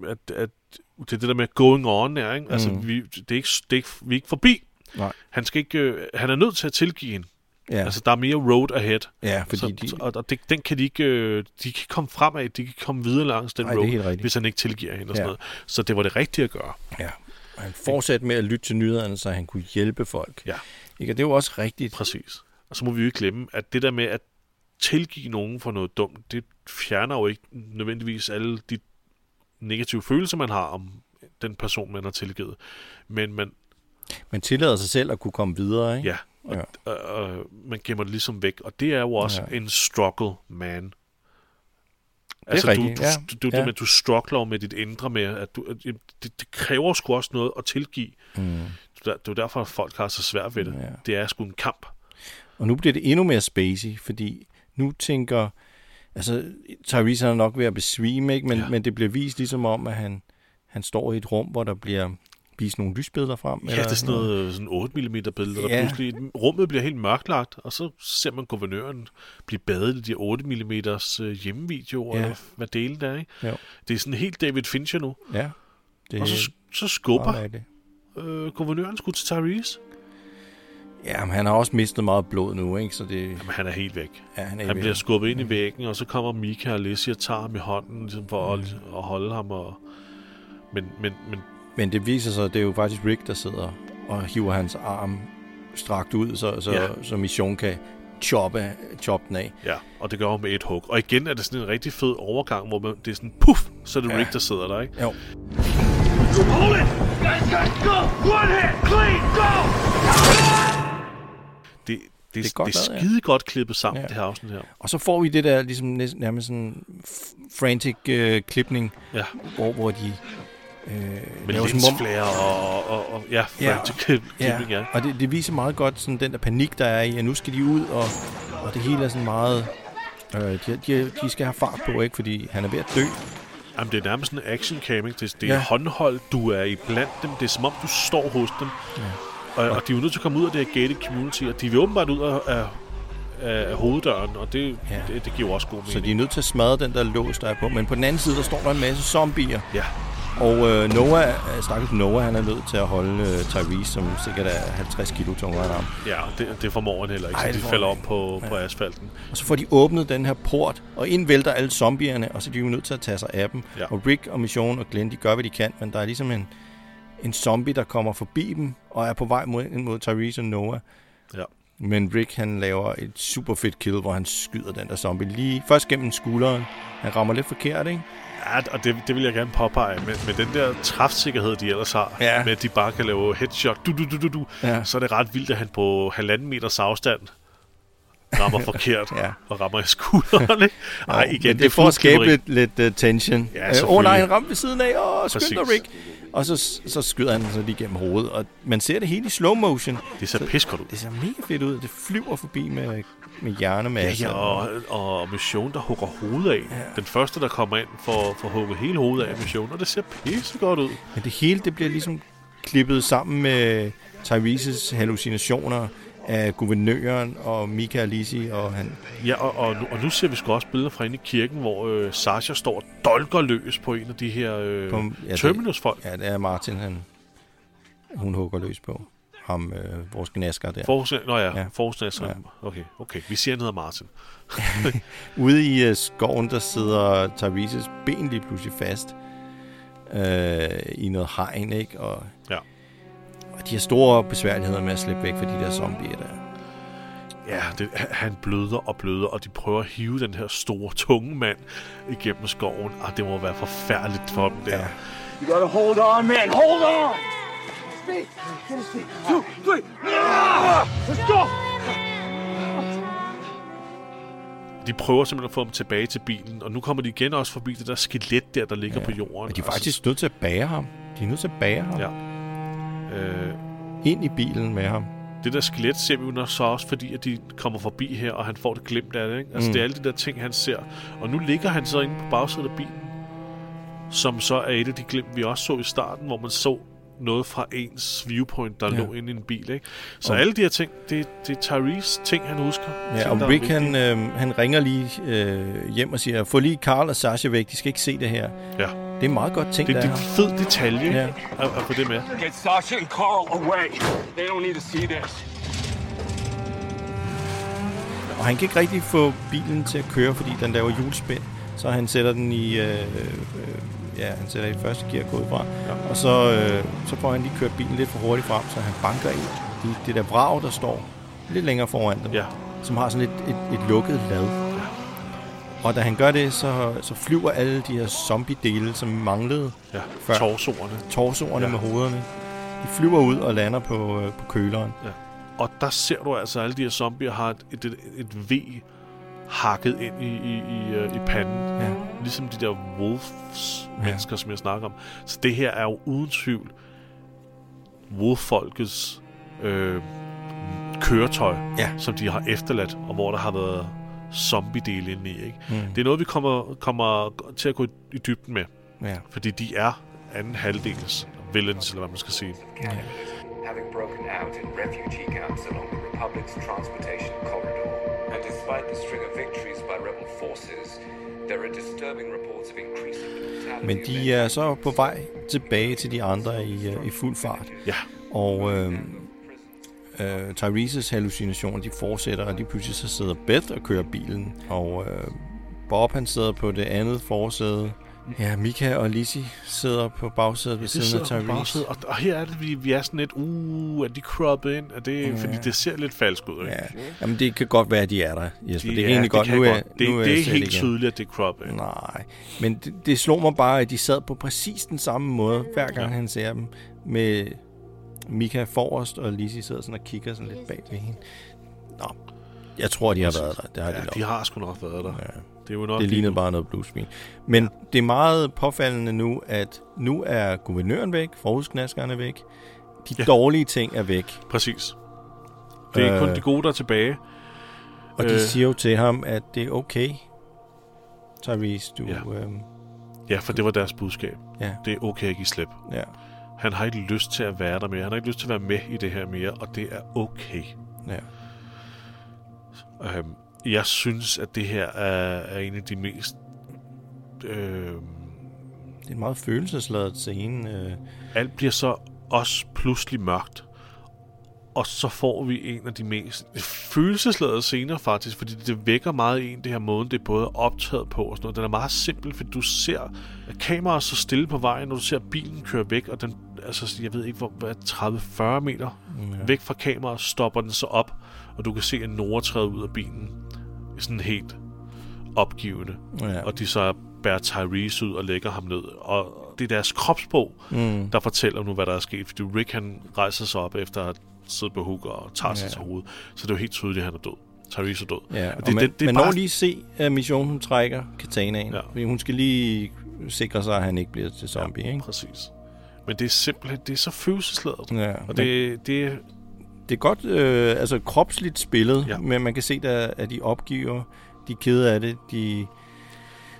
At, at, det er det der med going on er, ikke? Altså, Mm. vi, det er ikke, det er ikke, vi er ikke forbi. Nej. Han, skal ikke, øh, han er nødt til at tilgive hende. Ja. Altså, der er mere road ahead. Ja, fordi så, de- så, og, det, den kan de ikke, øh, de kan komme fremad, de kan komme videre langs den er road, hvis han ikke tilgiver hende og sådan Ja. noget. Så det var det rigtige at gøre. Ja. Og han fortsatte med at lytte til nyhederne, så han kunne hjælpe folk. Ja. Ikke? Og det er jo også rigtigt. Præcis. Og så må vi jo ikke glemme, at det der med at tilgive nogen for noget dumt, det fjerner jo ikke nødvendigvis alle de negative følelser, man har om den person, man har tilgivet. Men man, Man tillader sig selv at kunne komme videre, ikke? ja, og, ja. Og, og, man gemmer det ligesom væk. Og det er jo også Ja. ja. en struggle, man. er Altså, rigtigt, du, ja. du, du, Ja. ja. med, du struggler med dit indre med, at du, det, det kræver sgu også noget at tilgive. Mm. Det er det er derfor, at folk har så svært ved det. Ja. Det er sgu en kamp. Og nu bliver det endnu mere spacey, fordi nu tænker... Altså, Tyrese er nok ved at besvime, ikke? Men, ja. Ja. men det bliver vist ligesom om, at han, han står i et rum, hvor der bliver vist nogle lysbilleder frem. Ja, det er sådan noget sådan 8 mm billede, der Ja. pludselig rummet bliver helt mørklagt, og så ser man guvernøren blive badet i de 8 mm hjemmevideoer, Ja. ja. hvad delen er, ikke? Jo. Det er sådan helt David Fincher nu. Ja. Det og så, så skubber mærkeligt. øh, guvernøren sgu til Tyrese. Ja, men han har også mistet meget blod nu, ikke? Så det, Jamen, han er helt væk. ja, han er Han ved- bliver skubbet ind i væggen, og så kommer Mika og Lizzie og tager ham i hånden ligesom for Mm. at, at holde ham. Og... Men, men, men Men det viser sig, at det er jo faktisk Rick, der sidder og hiver hans arm strakt ud, så, så, Ja. så Mission kan choppe, choppe den af. Ja, og det gør hun med et hug. Og igen er det sådan en rigtig fed overgang, hvor man, det er sådan, puff, så er det Ja. Rick, der sidder der, ikke? Jo. Hold it! Guys, guys, go! One hit! Clean! Go! Det, det, Det er godt det er lavet, ja. skide godt klippet sammen, Ja. det her afsnit her. Og så får vi det der ligesom næsten, nærmest sådan frantic øh, klipning, Ja. hvor, hvor de... Øh, Med linsflair og, og, og, ja, Ja, klip, ja. ja. og det, det viser meget godt sådan den der panik, der er i, at nu skal de ud, og, og det hele er sådan meget... Øh, de, de, de skal have fart på, ikke? Fordi han er ved at dø. Jamen, det er nærmest en action camming. Det, det er Ja. håndholdt, du er i blandt dem. Det er som om, du står hos dem. Ja. Og, og de er jo nødt til at komme ud af det her gated community, og de vil åbenbart ud af, af, af hoveddøren, og det, Ja. det, det giver også god mening. Så de er nødt til at smadre den der lås, der er på. Men på den anden side, der står der en masse zombier. Ja. Og øh, Noah, øh, stakkels Noah, han er nødt til at holde øh, Tyrese, som sikkert er 50 kilo tungere end ham. Ja, det, det formår han heller ikke, Ej, så de falder op på, ikke. på Ja. asfalten. Og så får de åbnet den her port, og ind vælter alle zombierne, og så er de jo nødt til at tage sig af dem. Ja. Og Rick og Mission og Glenn, de gør, hvad de kan, men der er ligesom en, en zombie, der kommer forbi dem, og er på vej mod, mod Tyrese og Noah. Ja. Men Rick, han laver et super fedt kill, hvor han skyder den der zombie lige først gennem skulderen. Han rammer lidt forkert, ikke? Ja, og det, det vil jeg gerne påpege. Med, med den der træfsikkerhed, de ellers har, Ja. med at de bare kan lave headshot, du, du, du, du, du, Ja. så er det ret vildt, at han på halvanden meters afstand rammer [laughs] forkert Ja. og rammer i skulderen. ikke? Ej, igen, men det, er for at skabe lidt, lidt uh, tension. Ja, Øh, Åh oh, nej, han ramte ved siden af. Åh, oh, skynd dig. Rick. Og så, så skyder han så lige gennem hovedet. Og man ser det hele i slow motion. Det ser pissegodt ud. Det ser mega fedt ud. Det flyver forbi med, med Ja, hjernemasse. ja, og, og Mission, der hugger hovedet af. Ja. Den første, der kommer ind, får, får hugget hele hovedet af Mission, og det ser pissegodt ud. Men det hele, det bliver ligesom klippet sammen med Tyrese's hallucinationer af guvernøren og Mika Lizzie og han. Ja, og, og, nu, og nu ser vi sgu også billeder fra inde i kirken, hvor øh, Sasha står dolker løs på en af de her øh, På- ja, det- Terminus-folk. Ja, det er Martin, han, hun hugger løs på. Ham, øh, vores gnasker der. Forhus, nå ja, Ja. Forhus, ja. Okay, okay. Vi siger, han hedder Martin. [laughs] [laughs] Ude i uh, skoven, der sidder Tyrese's ben lige pludselig fast. øh, i noget hegn, ikke? Og, Ja. og de har store besværligheder med at slippe væk fra de der zombier der. Ja, det, han bløder og bløder, og de prøver at hive den her store, tunge mand igennem skoven. Og det må være forfærdeligt for dem der. Ja. You gotta hold on, man. Hold on. Speed. A speed. Two, three. Let's go. De prøver simpelthen at få dem tilbage til bilen, og nu kommer de igen også forbi det der skelet der, der ligger ja. på jorden. Og de er faktisk nødt til at bære ham. De er nødt til at bære ham. Ja. Øh, Ind i bilen med ham. det der skelet ser vi jo så også, fordi at de kommer forbi her, og han får det glimt af det. Ikke? Altså, Mm. mm. det er alle de der ting, han ser. Og nu ligger han så inde på bagsiden af bilen, som så er et af de glimt, vi også så i starten, hvor man så noget fra ens viewpoint, der Ja. lå inde i en bil. Ikke? Så Og- alle de her ting, det, det er Tyrese ting, han husker. Ja, ting, og der Rick han, øh, han ringer lige øh, hjem og siger, få lige Carl og Sasha væk, de skal ikke se det her. Ja. Det er meget godt tænkt Det, af det er en fed detalje, Ja. at, at få det med. Get Sasha and Carl away. They don't need to see this. Og han kan ikke rigtig få bilen til at køre, fordi den laver hjulspind. Så han sætter den i, øh, øh, ja, han sætter i første gear gå ud fra. Ja. Og så, øh, så får han lige kørt bilen lidt for hurtigt frem, så han banker ind i det der vrag, der står lidt længere foran dem. Ja. Som har sådan et, et, et lukket lad. Og da han gør det, så, så flyver alle de her zombie-dele, som manglede Ja, før. torsoerne. Torsoerne ja. Med hovederne. De flyver ud og lander på, øh, på køleren. Ja. Og der ser du altså, at alle de her zombier har et, et, et V hakket ind i, i, i, øh, i panden. Ja. Ligesom de der wolves Ja. mennesker, som jeg snakker om. Så det her er jo uden tvivl wolf-folkets øh, køretøj, Ja. som de har efterladt, og hvor der har været zombie-dele inde i. Ikke? Mm. Det er noget, vi kommer, kommer til at gå i, dybden med. Ja. Fordi de er anden halvdels villains, eller hvad man skal sige. having broken out in refugee camps along the Republic's transportation corridor. And despite the string of victories by rebel forces, there are disturbing reports of increasing brutality. Men de er så på vej tilbage til de andre i, øh, i fuld fart. Ja. Og øh, øh, Tyrese's hallucinationer, de fortsætter, og lige pludselig så sidder Beth og kører bilen. Og øh, Bob, han sidder på det andet forsæde. Ja, Mika og Lizzie sidder på bagsædet ved siden af Tyrese. og, og her er det, vi, vi er sådan lidt, uh, er de croppet ind? Er det, Ja. ja. Fordi det ser lidt falsk ud, ikke? Ja. Jamen, det kan godt være, at de er der, Jesper. De det er er- egentlig det godt. Nu er, godt. Det- nu er det er helt igen. tydeligt, at det er croppet. Nej, men det, det slog mig bare, at de sad på præcis den samme måde, hver gang ja. han ser dem. Med Mika forrest, og Lizzie sidder sådan og kigger sådan lidt bag ved hende. Nå, jeg tror, de har været der. Det har ja, de, de har sgu nok været der. Ja. Det er jo nok Det lignede bare noget bluescreen. Men ja. det er meget påfaldende nu, at nu er guvernøren væk, forhudsknaskerne er væk, de ja. Dårlige ting er væk. Præcis. Det er Øh, kun de gode, der er tilbage. Og de Øh. siger jo til ham, at det er okay, Tyrese, du... Ja. Øhm, Ja, for det var deres budskab. Ja. Det er okay at give slip. Ja. Han har ikke lyst til at være der mere. Han har ikke lyst til at være med i det her mere, og det er okay. Ja. Øhm, jeg synes, at det her er, er en af de mest... Øh, det er en meget følelsesladet scene. Øh. alt bliver så også pludselig mørkt. Og så får vi en af de mest følelsesladede scener faktisk, fordi det vækker meget i en, det her måde, det er både optaget på og sådan noget. Den er meget simpel, fordi du ser kameraet så stille på vejen, når du ser bilen køre væk, og den, altså, jeg ved ikke, hvor, hvad, 30-40 meter Ja. væk fra kameraet, stopper den så op, og du kan se en Nora træde ud af bilen. Sådan helt opgivende. Ja. Og de så bærer Tyrese ud og lægger ham ned. Og det er deres kropsprog, Mm. der fortæller nu, hvad der er sket. Fordi Rick, han rejser sig op efter at have siddet på hooker og tager sig Ja. til hovedet. Så det er jo helt tydeligt, at han er død. Tyrese er død. Ja, og og det, man, det, man bare- når lige se, at missionen hun trækker katanaen. Ja. Fordi hun skal lige sikre sig, at han ikke bliver til zombie. Ja, ikke? præcis. Men det er simpelthen, det er så følelsesladet. Ja, og det, det, Det er godt øh, altså kropsligt spillet, Ja. men man kan se, der, at de opgiver, de er kede af det, de...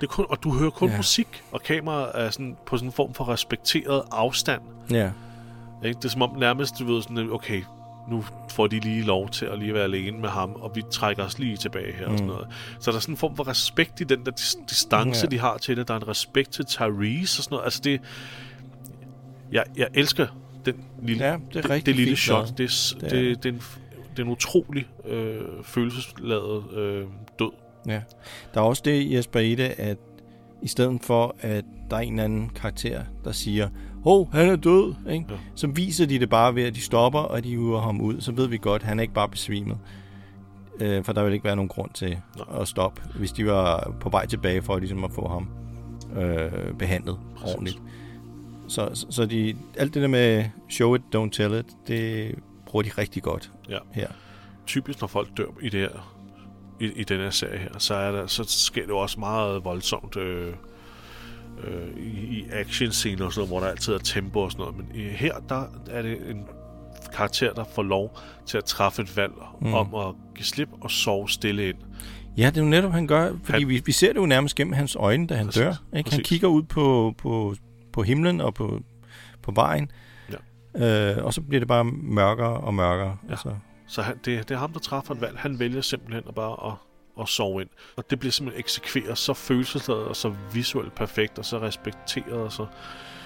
det kun, og du hører kun Ja. musik, og kameraet er sådan, på sådan en form for respekteret afstand. Ja. Ikke? Det er som om nærmest, du ved, sådan, okay, nu får de lige lov til at lige være alene med ham, og vi trækker os lige tilbage her mm. og sådan Mm. noget. Så der er sådan en form for respekt i den der dis- distance, ja. de har til det. Der er en respekt til Tyrese og sådan noget. Altså det... Jeg, jeg elsker den lille, Ja, det er det, det lille shot. Det er, Det det, det, det, er en, det er en utrolig øh, følelsesladet øh, død. Ja. Der er også det, Jesper, i det, at i stedet for, at der er en eller anden karakter, der siger, hov, han er død, ikke? Ja. så viser de det bare ved, at de stopper, og de hiver ham ud. Så ved vi godt, at han er ikke bare besvimet. Øh, for der vil ikke være nogen grund til Nej. at stoppe, hvis de var på vej tilbage for ligesom at få ham øh, behandlet Præcis. ordentligt. Så, så, så de, alt det der med show it, don't tell it, det bruger de rigtig godt Ja. her. Typisk, når folk dør i det her, i, i den her serie her, så, er der, så sker det jo også meget voldsomt øh, øh, i, i action-scener og sådan noget, hvor der altid er tempo og sådan noget. Men her, der er det en karakter, der får lov til at træffe et valg Mm. om at give slip og sove stille ind. Ja, det er jo netop, han gør, fordi Han- vi, vi ser det jo nærmest gennem hans øjne, da han Præcis, dør. Ikke? Han kigger ud på, på, på himlen og på, på vejen, Ja. øh, og så bliver det bare mørkere og mørkere. Ja. Altså, Så han, det, det er ham, der træffer et valg. Han vælger simpelthen at bare at, at sove ind. Og det bliver simpelthen eksekveret så følelsesladet og så visuelt perfekt og så respekteret. Og så, og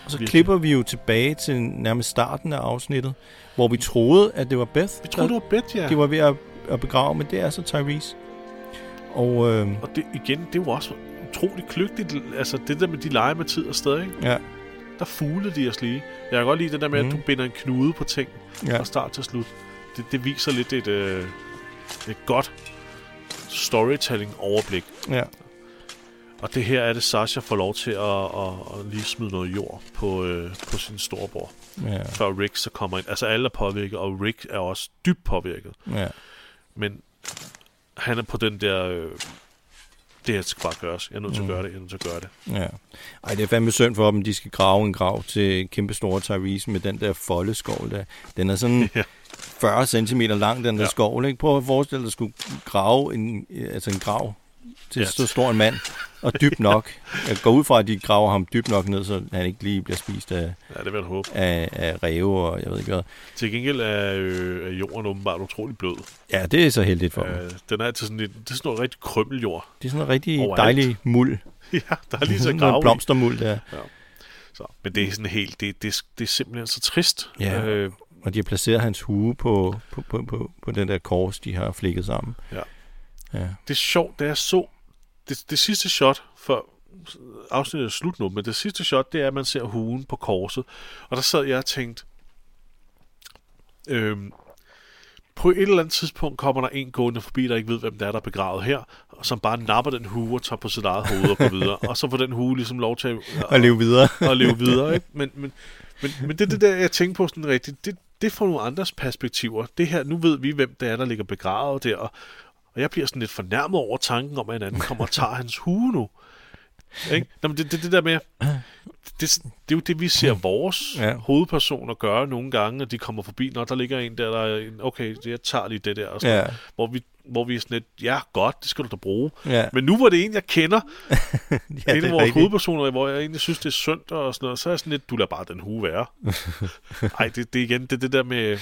så virkelig- klipper vi jo tilbage til nærmest starten af afsnittet, hvor vi troede, at det var Beth. Vi troede, det var Beth, ja. De var ved at, at begrave, men det er så Tyrese. Og øh, Og det, igen, det jo også utroligt kløgtigt. Altså det der med, de leger med tid og sted, ikke? ja, Der fuglede de os lige. Jeg kan godt lide det der med, Mhm. at du binder en knude på ting Ja. fra start til slut. Det, det viser lidt et, øh, et godt storytelling-overblik. ja, Og det her er det, Sasha får lov til at, at, at lige smide noget jord på, øh, på sin storebror. ja, Før Rick så kommer ind. Altså alle er påvirket, og Rick er også dybt påvirket. ja. Men han er på den der... Øh, det her skal bare gøres. Jeg er nødt til Mm. at gøre det. Jeg er nødt til at gøre det. Ja. Ej, det er fandme synd for dem, de skal grave en grav til kæmpe store Tyrese med den der foldeskål der. Den er sådan [laughs] Ja. 40 cm lang, den der Ja. skovl. Ikke? Prøv at forestille dig, at skulle grave en, altså en grav til Ja. så stor en mand, og dybt nok. Jeg går ud fra, at de graver ham dybt nok ned, så han ikke lige bliver spist af, Ja, det vil jeg håbe. af, af ræve og jeg ved ikke hvad. Til gengæld er, øh, er jorden åbenbart utrolig blød. Ja, det er så heldigt for. Øh, den er altid sådan lidt, det er sådan noget rigtig krømmeljord. Det er sådan en rigtig overalt. dejlig muld. [laughs] ja, der er lige så [laughs] Sådan grav blomstermuld der. Ja. Så, men det er sådan helt, det, det, det er simpelthen så trist. Ja. Øh, Og de har placeret hans hue på, på, på, på, på den der kors, de har flikket sammen. Ja. Ja. det er sjovt, da jeg så det, det sidste shot, før afsnittet er slut nu, men det sidste shot, det er, at man ser hugen på korset. Og der sad jeg og tænkte, øhm, på et eller andet tidspunkt kommer der en gående forbi, der ikke ved, hvem det er, der er begravet her, og som bare napper den hue og tager på sit eget hoved og går videre. og så får den hue ligesom lov til at, [laughs] Og leve videre. og leve videre. Ikke? Men, men, men, men det det der, jeg tænker på sådan rigtigt, det, det får nogle andres perspektiver. Det her, nu ved vi, hvem det er, der ligger begravet der, og, og jeg bliver sådan lidt fornærmet over tanken om, at en anden kommer og tager hans hue nu. Ikke? Nå, men det, det, det der med, det, det er jo det, vi ser vores Ja. hovedpersoner gøre nogle gange, at de kommer forbi, når der ligger en der, der er en, okay, jeg tager lige det der, og sådan, Ja. hvor, vi, hvor vi er sådan lidt, ja, godt, det skal du da bruge. Ja. Men nu var det en, jeg kender, [laughs] Ja, det en af vores hovedpersoner, hvor jeg egentlig synes, det er synd og sådan noget, så er jeg sådan lidt, du lader bare den hue være. [laughs] Ej, det, det er igen, det det der med,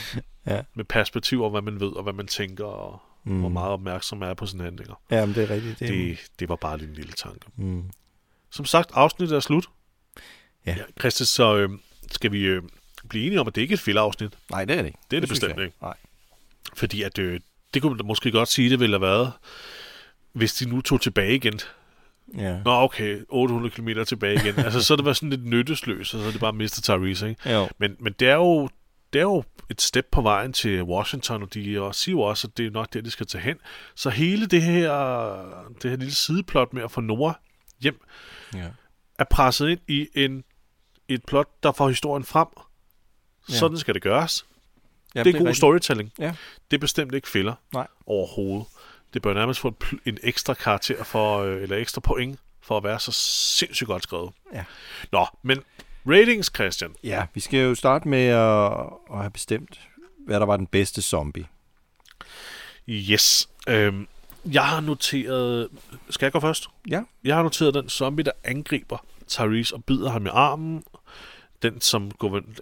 Ja. med perspektiv, og hvad man ved, og hvad man tænker, og Mm. hvor meget opmærksom man er på sine handlinger. Ja, men det er rigtigt. Det, Det, det var bare lige en lille tanke. Mm. Som sagt, afsnittet er slut. Ja. ja Christus, så øh, skal vi øh, blive enige om, at det ikke er et fældeafsnit. Nej, det er det ikke. Det er det, synes bestemt jeg. ikke. Nej. Fordi at, øh, det kunne man måske godt sige, det ville have været, hvis de nu tog tilbage igen. Ja. Nå, okay, 800 km tilbage igen. altså, så er det været sådan lidt nyttesløst, og så er det bare mistet Tyrese, ikke? Jo. Men, men det er jo det er jo et step på vejen til Washington, og de og siger jo også, at det er nok der, de skal tage hen. Så hele det her, det her lille sideplot med at få Nora hjem, Ja. er presset ind i en, et plot, der får historien frem. Ja. Sådan skal det gøres. Jamen, det er god rigtigt. storytelling. Ja. Det er bestemt ikke fælder Nej. overhovedet. Det bør nærmest få en, en ekstra karakter for, øh, eller ekstra point for at være så sindssygt godt skrevet. Ja. Nå, men ratings, Christian. Ja, vi skal jo starte med at, at have bestemt, hvad der var den bedste zombie. Yes. Øhm, jeg har noteret... Skal jeg gå først? Ja. Jeg har noteret den zombie, der angriber Tyrese og bider ham i armen. Den, som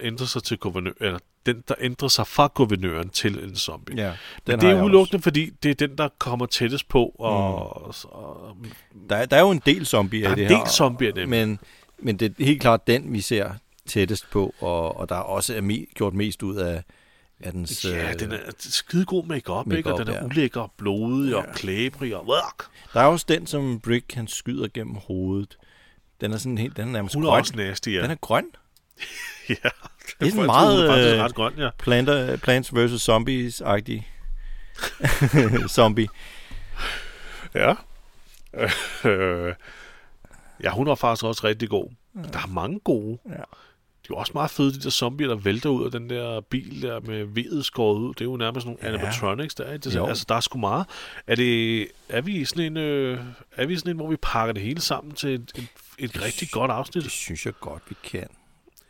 ændrer sig til guvernør... Eller den, der ændrer sig fra guvernøren til en zombie. Ja, Men den det har er udelukkende, fordi det er den, der kommer tættest på. Og, Mm. og, og Der, er- der er jo en del zombier Der er i det en her. del zombier det. Men, men det er helt klart den, vi ser tættest på, og, og der er også er me, gjort mest ud af, af dens... Ja, øh, den er skide god make-up, ikke? Og den er ja. ulækker og blodig og klæbrig og... Der er også den, som Brick han skyder gennem hovedet. Den er sådan helt, den er nærmest Hun er grøn. også nasty, ja. Den er grøn. [laughs] ja. Det er sådan meget faktisk øh, ret grøn, ja. Planter, Plants vs. Zombies-agtig [laughs] zombie. Ja. [laughs] Øh, ja, hun var faktisk også rigtig god. Der er mange gode. Ja. De er jo også meget fede, de der zombier, der vælter ud af den der bil der med vedet skåret ud. Det er jo nærmest nogle Ja. animatronics, der er. Det, Jo. altså, der er sgu meget. Er, det, er, vi i sådan en, øh, er vi sådan en, hvor vi pakker det hele sammen til et, et, et rigtig godt afsnit? Det synes jeg godt, vi kan.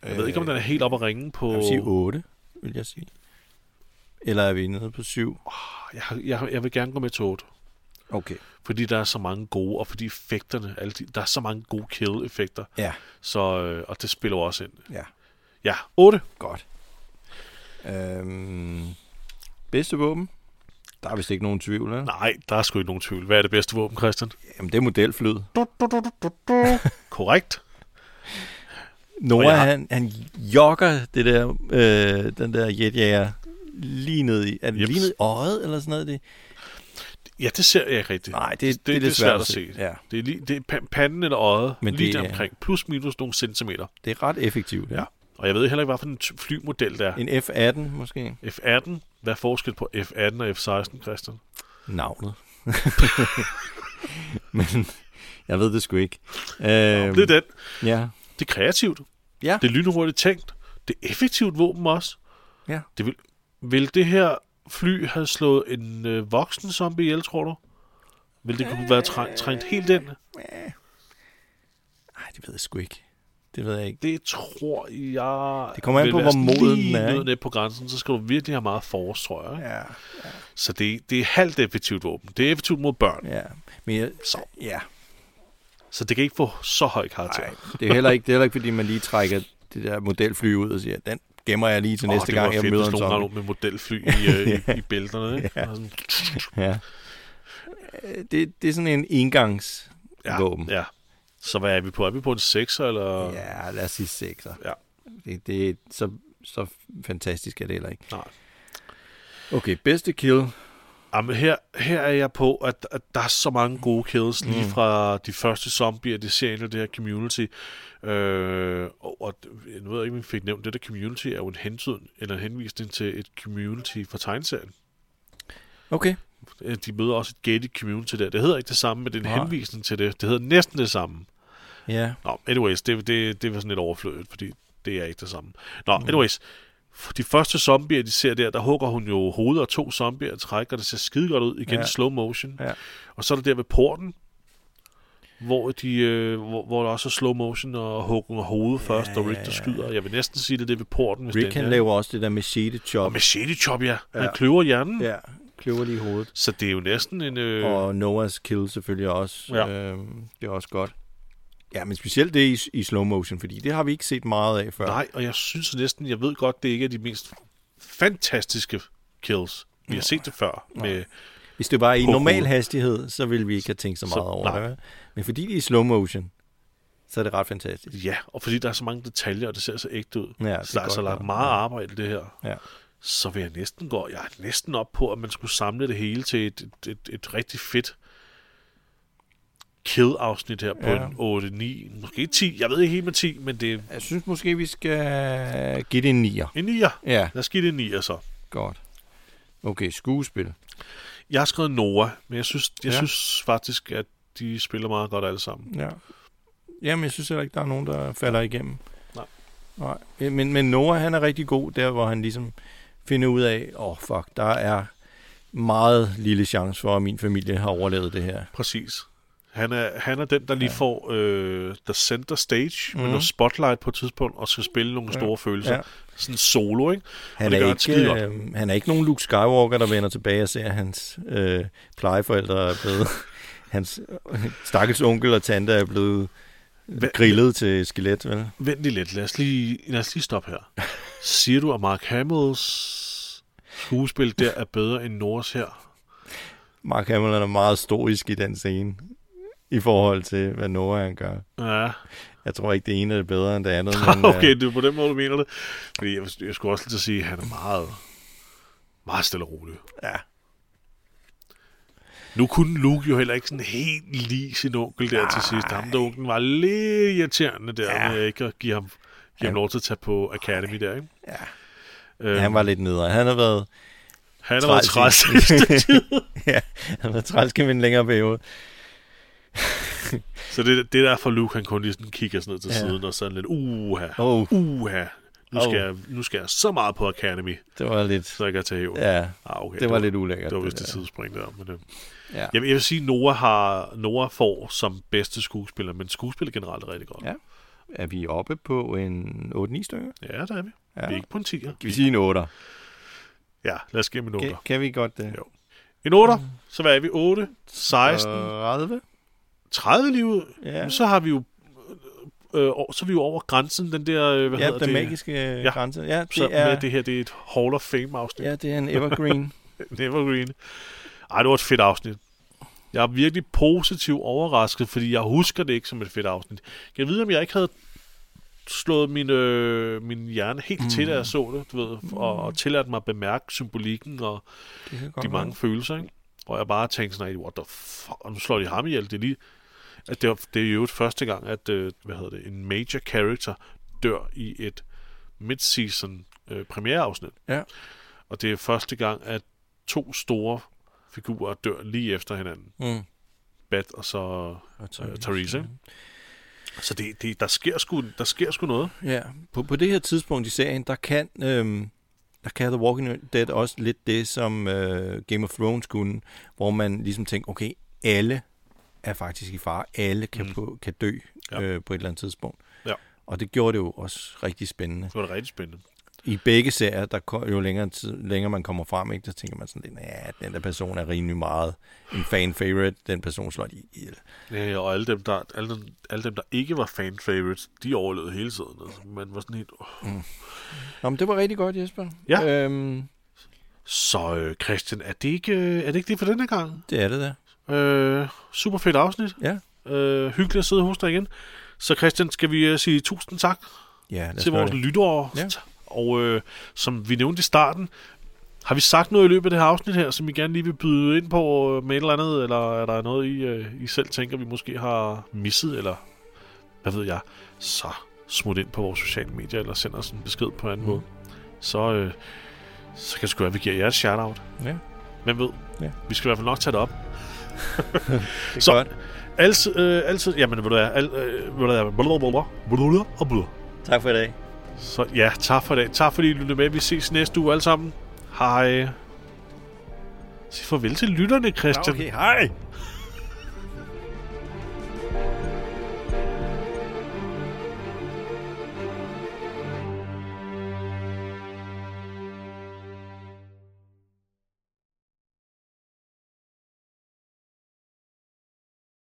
Jeg ved ikke, om den er helt op at ringe på... Jeg vil sige 8, vil jeg sige. Eller er vi nede på 7? Jeg, jeg, jeg vil gerne gå med til 8. Okay. Fordi der er så mange gode, og fordi effekterne, alle de, der er så mange gode kill-effekter. Ja. Så, øh, og det spiller også ind. Ja. Ja, 8. Godt. Øhm, bedste våben? Der er vist ikke nogen tvivl, eller? Nej, der er sgu ikke nogen tvivl. Hvad er det bedste våben, Christian? Jamen, det er modelflyet. [laughs] Korrekt. Noah, jeg han, han jogger det der, øh, den der jetjager lige ned i, er det Jeps. lige ned i øjet, eller sådan noget? Det? Ja, det ser jeg ikke rigtigt. Nej, det, det, det, er lidt svært at se. Ja. Det er, lige, det er pa- panden eller øjet, Men lige det det er- omkring. Plus minus nogle centimeter. Det er ret effektivt. Ja. Ja. Og jeg ved heller ikke, hvad for en flymodel det er. En F-18 måske? F-18. Hvad er forskel på F-18 og F-16, Christian? Navnet. [laughs] Men jeg ved det sgu ikke. Øhm, Det er den. Ja. Det er kreativt. Ja. Det er lynhurtigt tænkt. Det er effektivt våben også. Ja. Det vil, vil det her fly have slået en øh, voksen zombie ihjel, tror du? Vil det kunne være træ- trængt helt ind? Nej, det ved jeg sgu ikke. Det ved jeg ikke. Det tror jeg... Det kommer an på, hvor moden lige den er, ikke? ned på grænsen, så skal du virkelig have meget force, tror jeg. ikke? Ja. Så det, det er halvt effektivt våben. Det er effektivt mod børn. Ja. Men jeg, Så. ja. Så det kan ikke få så høj karakter. Nej, det er heller ikke, det er heller ikke, fordi man lige trækker det der modelfly ud og siger, den gemmer jeg lige til Åh, næste det gang, jeg møder en zombie. ud med modelfly i, øh, i, [laughs] Ja. i bælterne. Ikke? Ja. Sådan, Ja. Øh, Det, det er sådan en engangs ja, ja. Så hvad er vi på? Er vi på en 6'er, eller? Ja, lad os sige 6'er. Ja. Det, det er så, så fantastisk er det heller ikke. Nej. Okay, bedste kill. Jamen, her, her er jeg på, at, at der er så mange gode kills, mm. lige fra de første zombier, det ser ind i det her community. Øh, og, og jeg ved ikke, om vi fik nævnt, det der community er jo en hentydning, eller en henvisning til et community fra tegneserien. Okay. Øh, De møder også et gated community der. Det hedder ikke det samme, men det er en Nej. henvisning til det. Det hedder næsten det samme. Ja. Nå, anyways, det, det, det var sådan lidt overflødigt, fordi det er ikke det samme. Nå, Mm. anyways. De første zombier, de ser der, der hugger hun jo hovedet af to zombier og trækker, det ser skide godt ud. Igen Ja. ja. slow motion. Ja. Og så er der der ved porten, hvor, de, øh, hvor, hvor der også er slow motion og hugger hovedet ja, først, og Rick der skyder. Jeg vil næsten sige, det er det ved porten. Hvis Rick den han er. laver også det der machete chop. Og machete chop, ja. Han Ja. kløver hjernen. Ja, kløver lige hovedet. Så det er jo næsten en... Øh, Og Noahs kill selvfølgelig også. Ja. Øhm, det er også godt. Ja, men specielt det i, i slow motion, fordi det har vi ikke set meget af før. Nej, og jeg synes næsten, jeg ved godt, det ikke er de mest fantastiske kills. Vi har set det før. Med, Hvis det var i normal hastighed, så ville vi ikke have tænkt så Så- meget over nej. det. Men fordi det er i slow motion, så er det ret fantastisk. Ja, og fordi der er så mange detaljer, og det ser så ægte ud. Ja, så der er så lagt meget arbejde i det her. Ja. Så vil jeg næsten gå, jeg er næsten op på, at man skulle samle det hele til et, et, et, et rigtig fedt kill-afsnit her på Ja. ja. en 8, 9, måske 10. Jeg ved ikke helt med 10, men det Jeg synes måske, vi skal give det en 9'er. en 9'er. Ja, Lad os give det en 9'er så. godt. Okay, skuespil. Jeg har skrevet Noah, men jeg synes, jeg Ja. ja. synes faktisk, at de spiller meget godt alle sammen. Ja. Jamen, jeg synes heller ikke, der er nogen, der falder igennem. Nej. Nej. Men, men Noah, han er rigtig god der, hvor han ligesom finder ud af, åh, oh, fuck, der er meget lille chance for, at min familie har overlevet det her. Præcis. Han er, han er den, der lige ja. får øh, the center stage mm. med Mhm. noget spotlight på et tidspunkt, og skal spille nogle Ja. store følelser. Ja. Sådan solo, ikke? Han er, gør han ikke, øh, han er ikke nogen Luke Skywalker, der vender tilbage og ser, at hans øh, plejeforældre er blevet... [laughs] hans øh, stakkels onkel og tante er blevet Hvad- grillet til skelet, vel? Vent lige lidt. Lad os lige, lad os lige stoppe her. Siger du, at Mark Hamills skuespil der er bedre end Nords her? Mark Hamill er meget stoisk i den scene, i forhold til, hvad Noah han gør. Ja. Jeg tror ikke, det ene er bedre end det andet. [laughs] men, okay, øh, det er på den måde, du mener det. Fordi jeg, jeg skulle også lige til at sige, at han er meget, meget stille og rolig. Ja. Nu kunne Luke jo heller ikke sådan helt lide sin onkel der til sidst. Ham der onkelen var lidt irriterende der, ja. med ikke at give ham, give ham lov til at tage på Academy der, ikke? Ja. Øhm, han var lidt nedre. Han har været... Han har været træls [laughs] ja, han har været træls gennem en længere periode. Så det, det er derfor Luke, han kun lige sådan kigger sådan ned til Ja. siden, og sådan lidt, uha, Oh. uha, nu skal, Oh. jeg, nu skal jeg så meget på Academy, Det var lidt... så jeg kan tage hævn. Ja, ah, okay, det var lidt ulækkert, Det var det vist et der. sidespring der. Men, øh. Ja. jeg, jeg vil sige, Noah, har, Noah får som bedste skuespiller, men skuespiller generelt er rigtig godt. Ja. Er vi oppe på en 8-9 stykker? Ja, der er vi. Ja. Vi er ikke på en 10'er. Kan vi sige en 8'er? Ja, lad os give en 8'er. Kan, kan vi godt det? Jo. En 8'er, så hvad er vi? 8, 16, 30? 30 lige ud. Ja. Så har vi jo øh, over- så er vi jo over grænsen, den der, øh, hvad Ja, hedder den det? magiske grænse. Ja, det så er- med det her, det er et Hall of Fame afsnit. Ja, det er en evergreen. [laughs] en evergreen. Ej, det var et fedt afsnit. Jeg er virkelig positivt overrasket, fordi jeg husker det ikke som et fedt afsnit. Jeg ved, om jeg ikke havde slået min, øh, min hjerne helt mm. til, da jeg så det, du ved, og, og tilladt mig at bemærke symbolikken og de mange være. følelser, ikke? Og jeg bare tænkte sådan, what the fuck, nu slår de ham ihjel. Det er lige, at det, var, det er jo første gang, at øh, hvad hedder det, en major character dør i et mid-season øh, premiereafsnit. Ja. Og det er første gang, at to store figurer dør lige efter hinanden. Mm. Beth og så Og øh, Therese? Så det, det, der, sker sgu, der sker sgu noget. Ja, på, på det her tidspunkt i serien, der kan, øhm, der kan The Walking Dead også lidt det, som øh, Game of Thrones kunne, hvor man ligesom tænker, okay, alle er faktisk i fare. Alle kan, Mm. på, kan dø Ja. øh, på et eller andet tidspunkt. Ja. Og det gjorde det jo også rigtig spændende. Det var da rigtig spændende. I begge serier, der ko- jo længere, tid, længere man kommer frem, ikke, der tænker man sådan lidt, ja, den der person er rimelig meget en fan favorite, den person slår de ihjel. Ja, og alle dem, der, alle, dem, alle dem, der ikke var fan favorites, de overlevede hele tiden. Altså, man var sådan helt... Oh. Mm. Nå, men det var rigtig godt, Jesper. Ja. Øhm, Så øh, Christian, er det, ikke, øh, er det ikke det for denne gang? det er det der. Øh, super fedt afsnit. Ja. Øh, hyggeligt at sidde hos dig igen. Så Christian, skal vi øh, sige tusind tak Ja, til vores det. lyttere. Ja. Og øh, som vi nævnte i starten, har vi sagt noget i løbet af det her afsnit her, som I gerne lige vil byde ind på øh, med et eller andet, eller er der noget, I, øh, I selv tænker, vi måske har misset, eller hvad ved jeg, så smut ind på vores sociale medier, eller send os en besked på en anden Mm. måde. Så, øh, så kan det sgu være, at vi giver jer et shout-out. Ja. Hvem ved? Ja. Vi skal i hvert fald nok tage det op. er så, godt. Altid, øh, altid, jamen, ved du hvad, al, øh, ved du hvad. Tak for i dag. Så ja, tak for det. Tak fordi I lyttede med. Vi ses næste uge alle sammen. Hej. Sig farvel til lytterne, Christian. Okay, hej.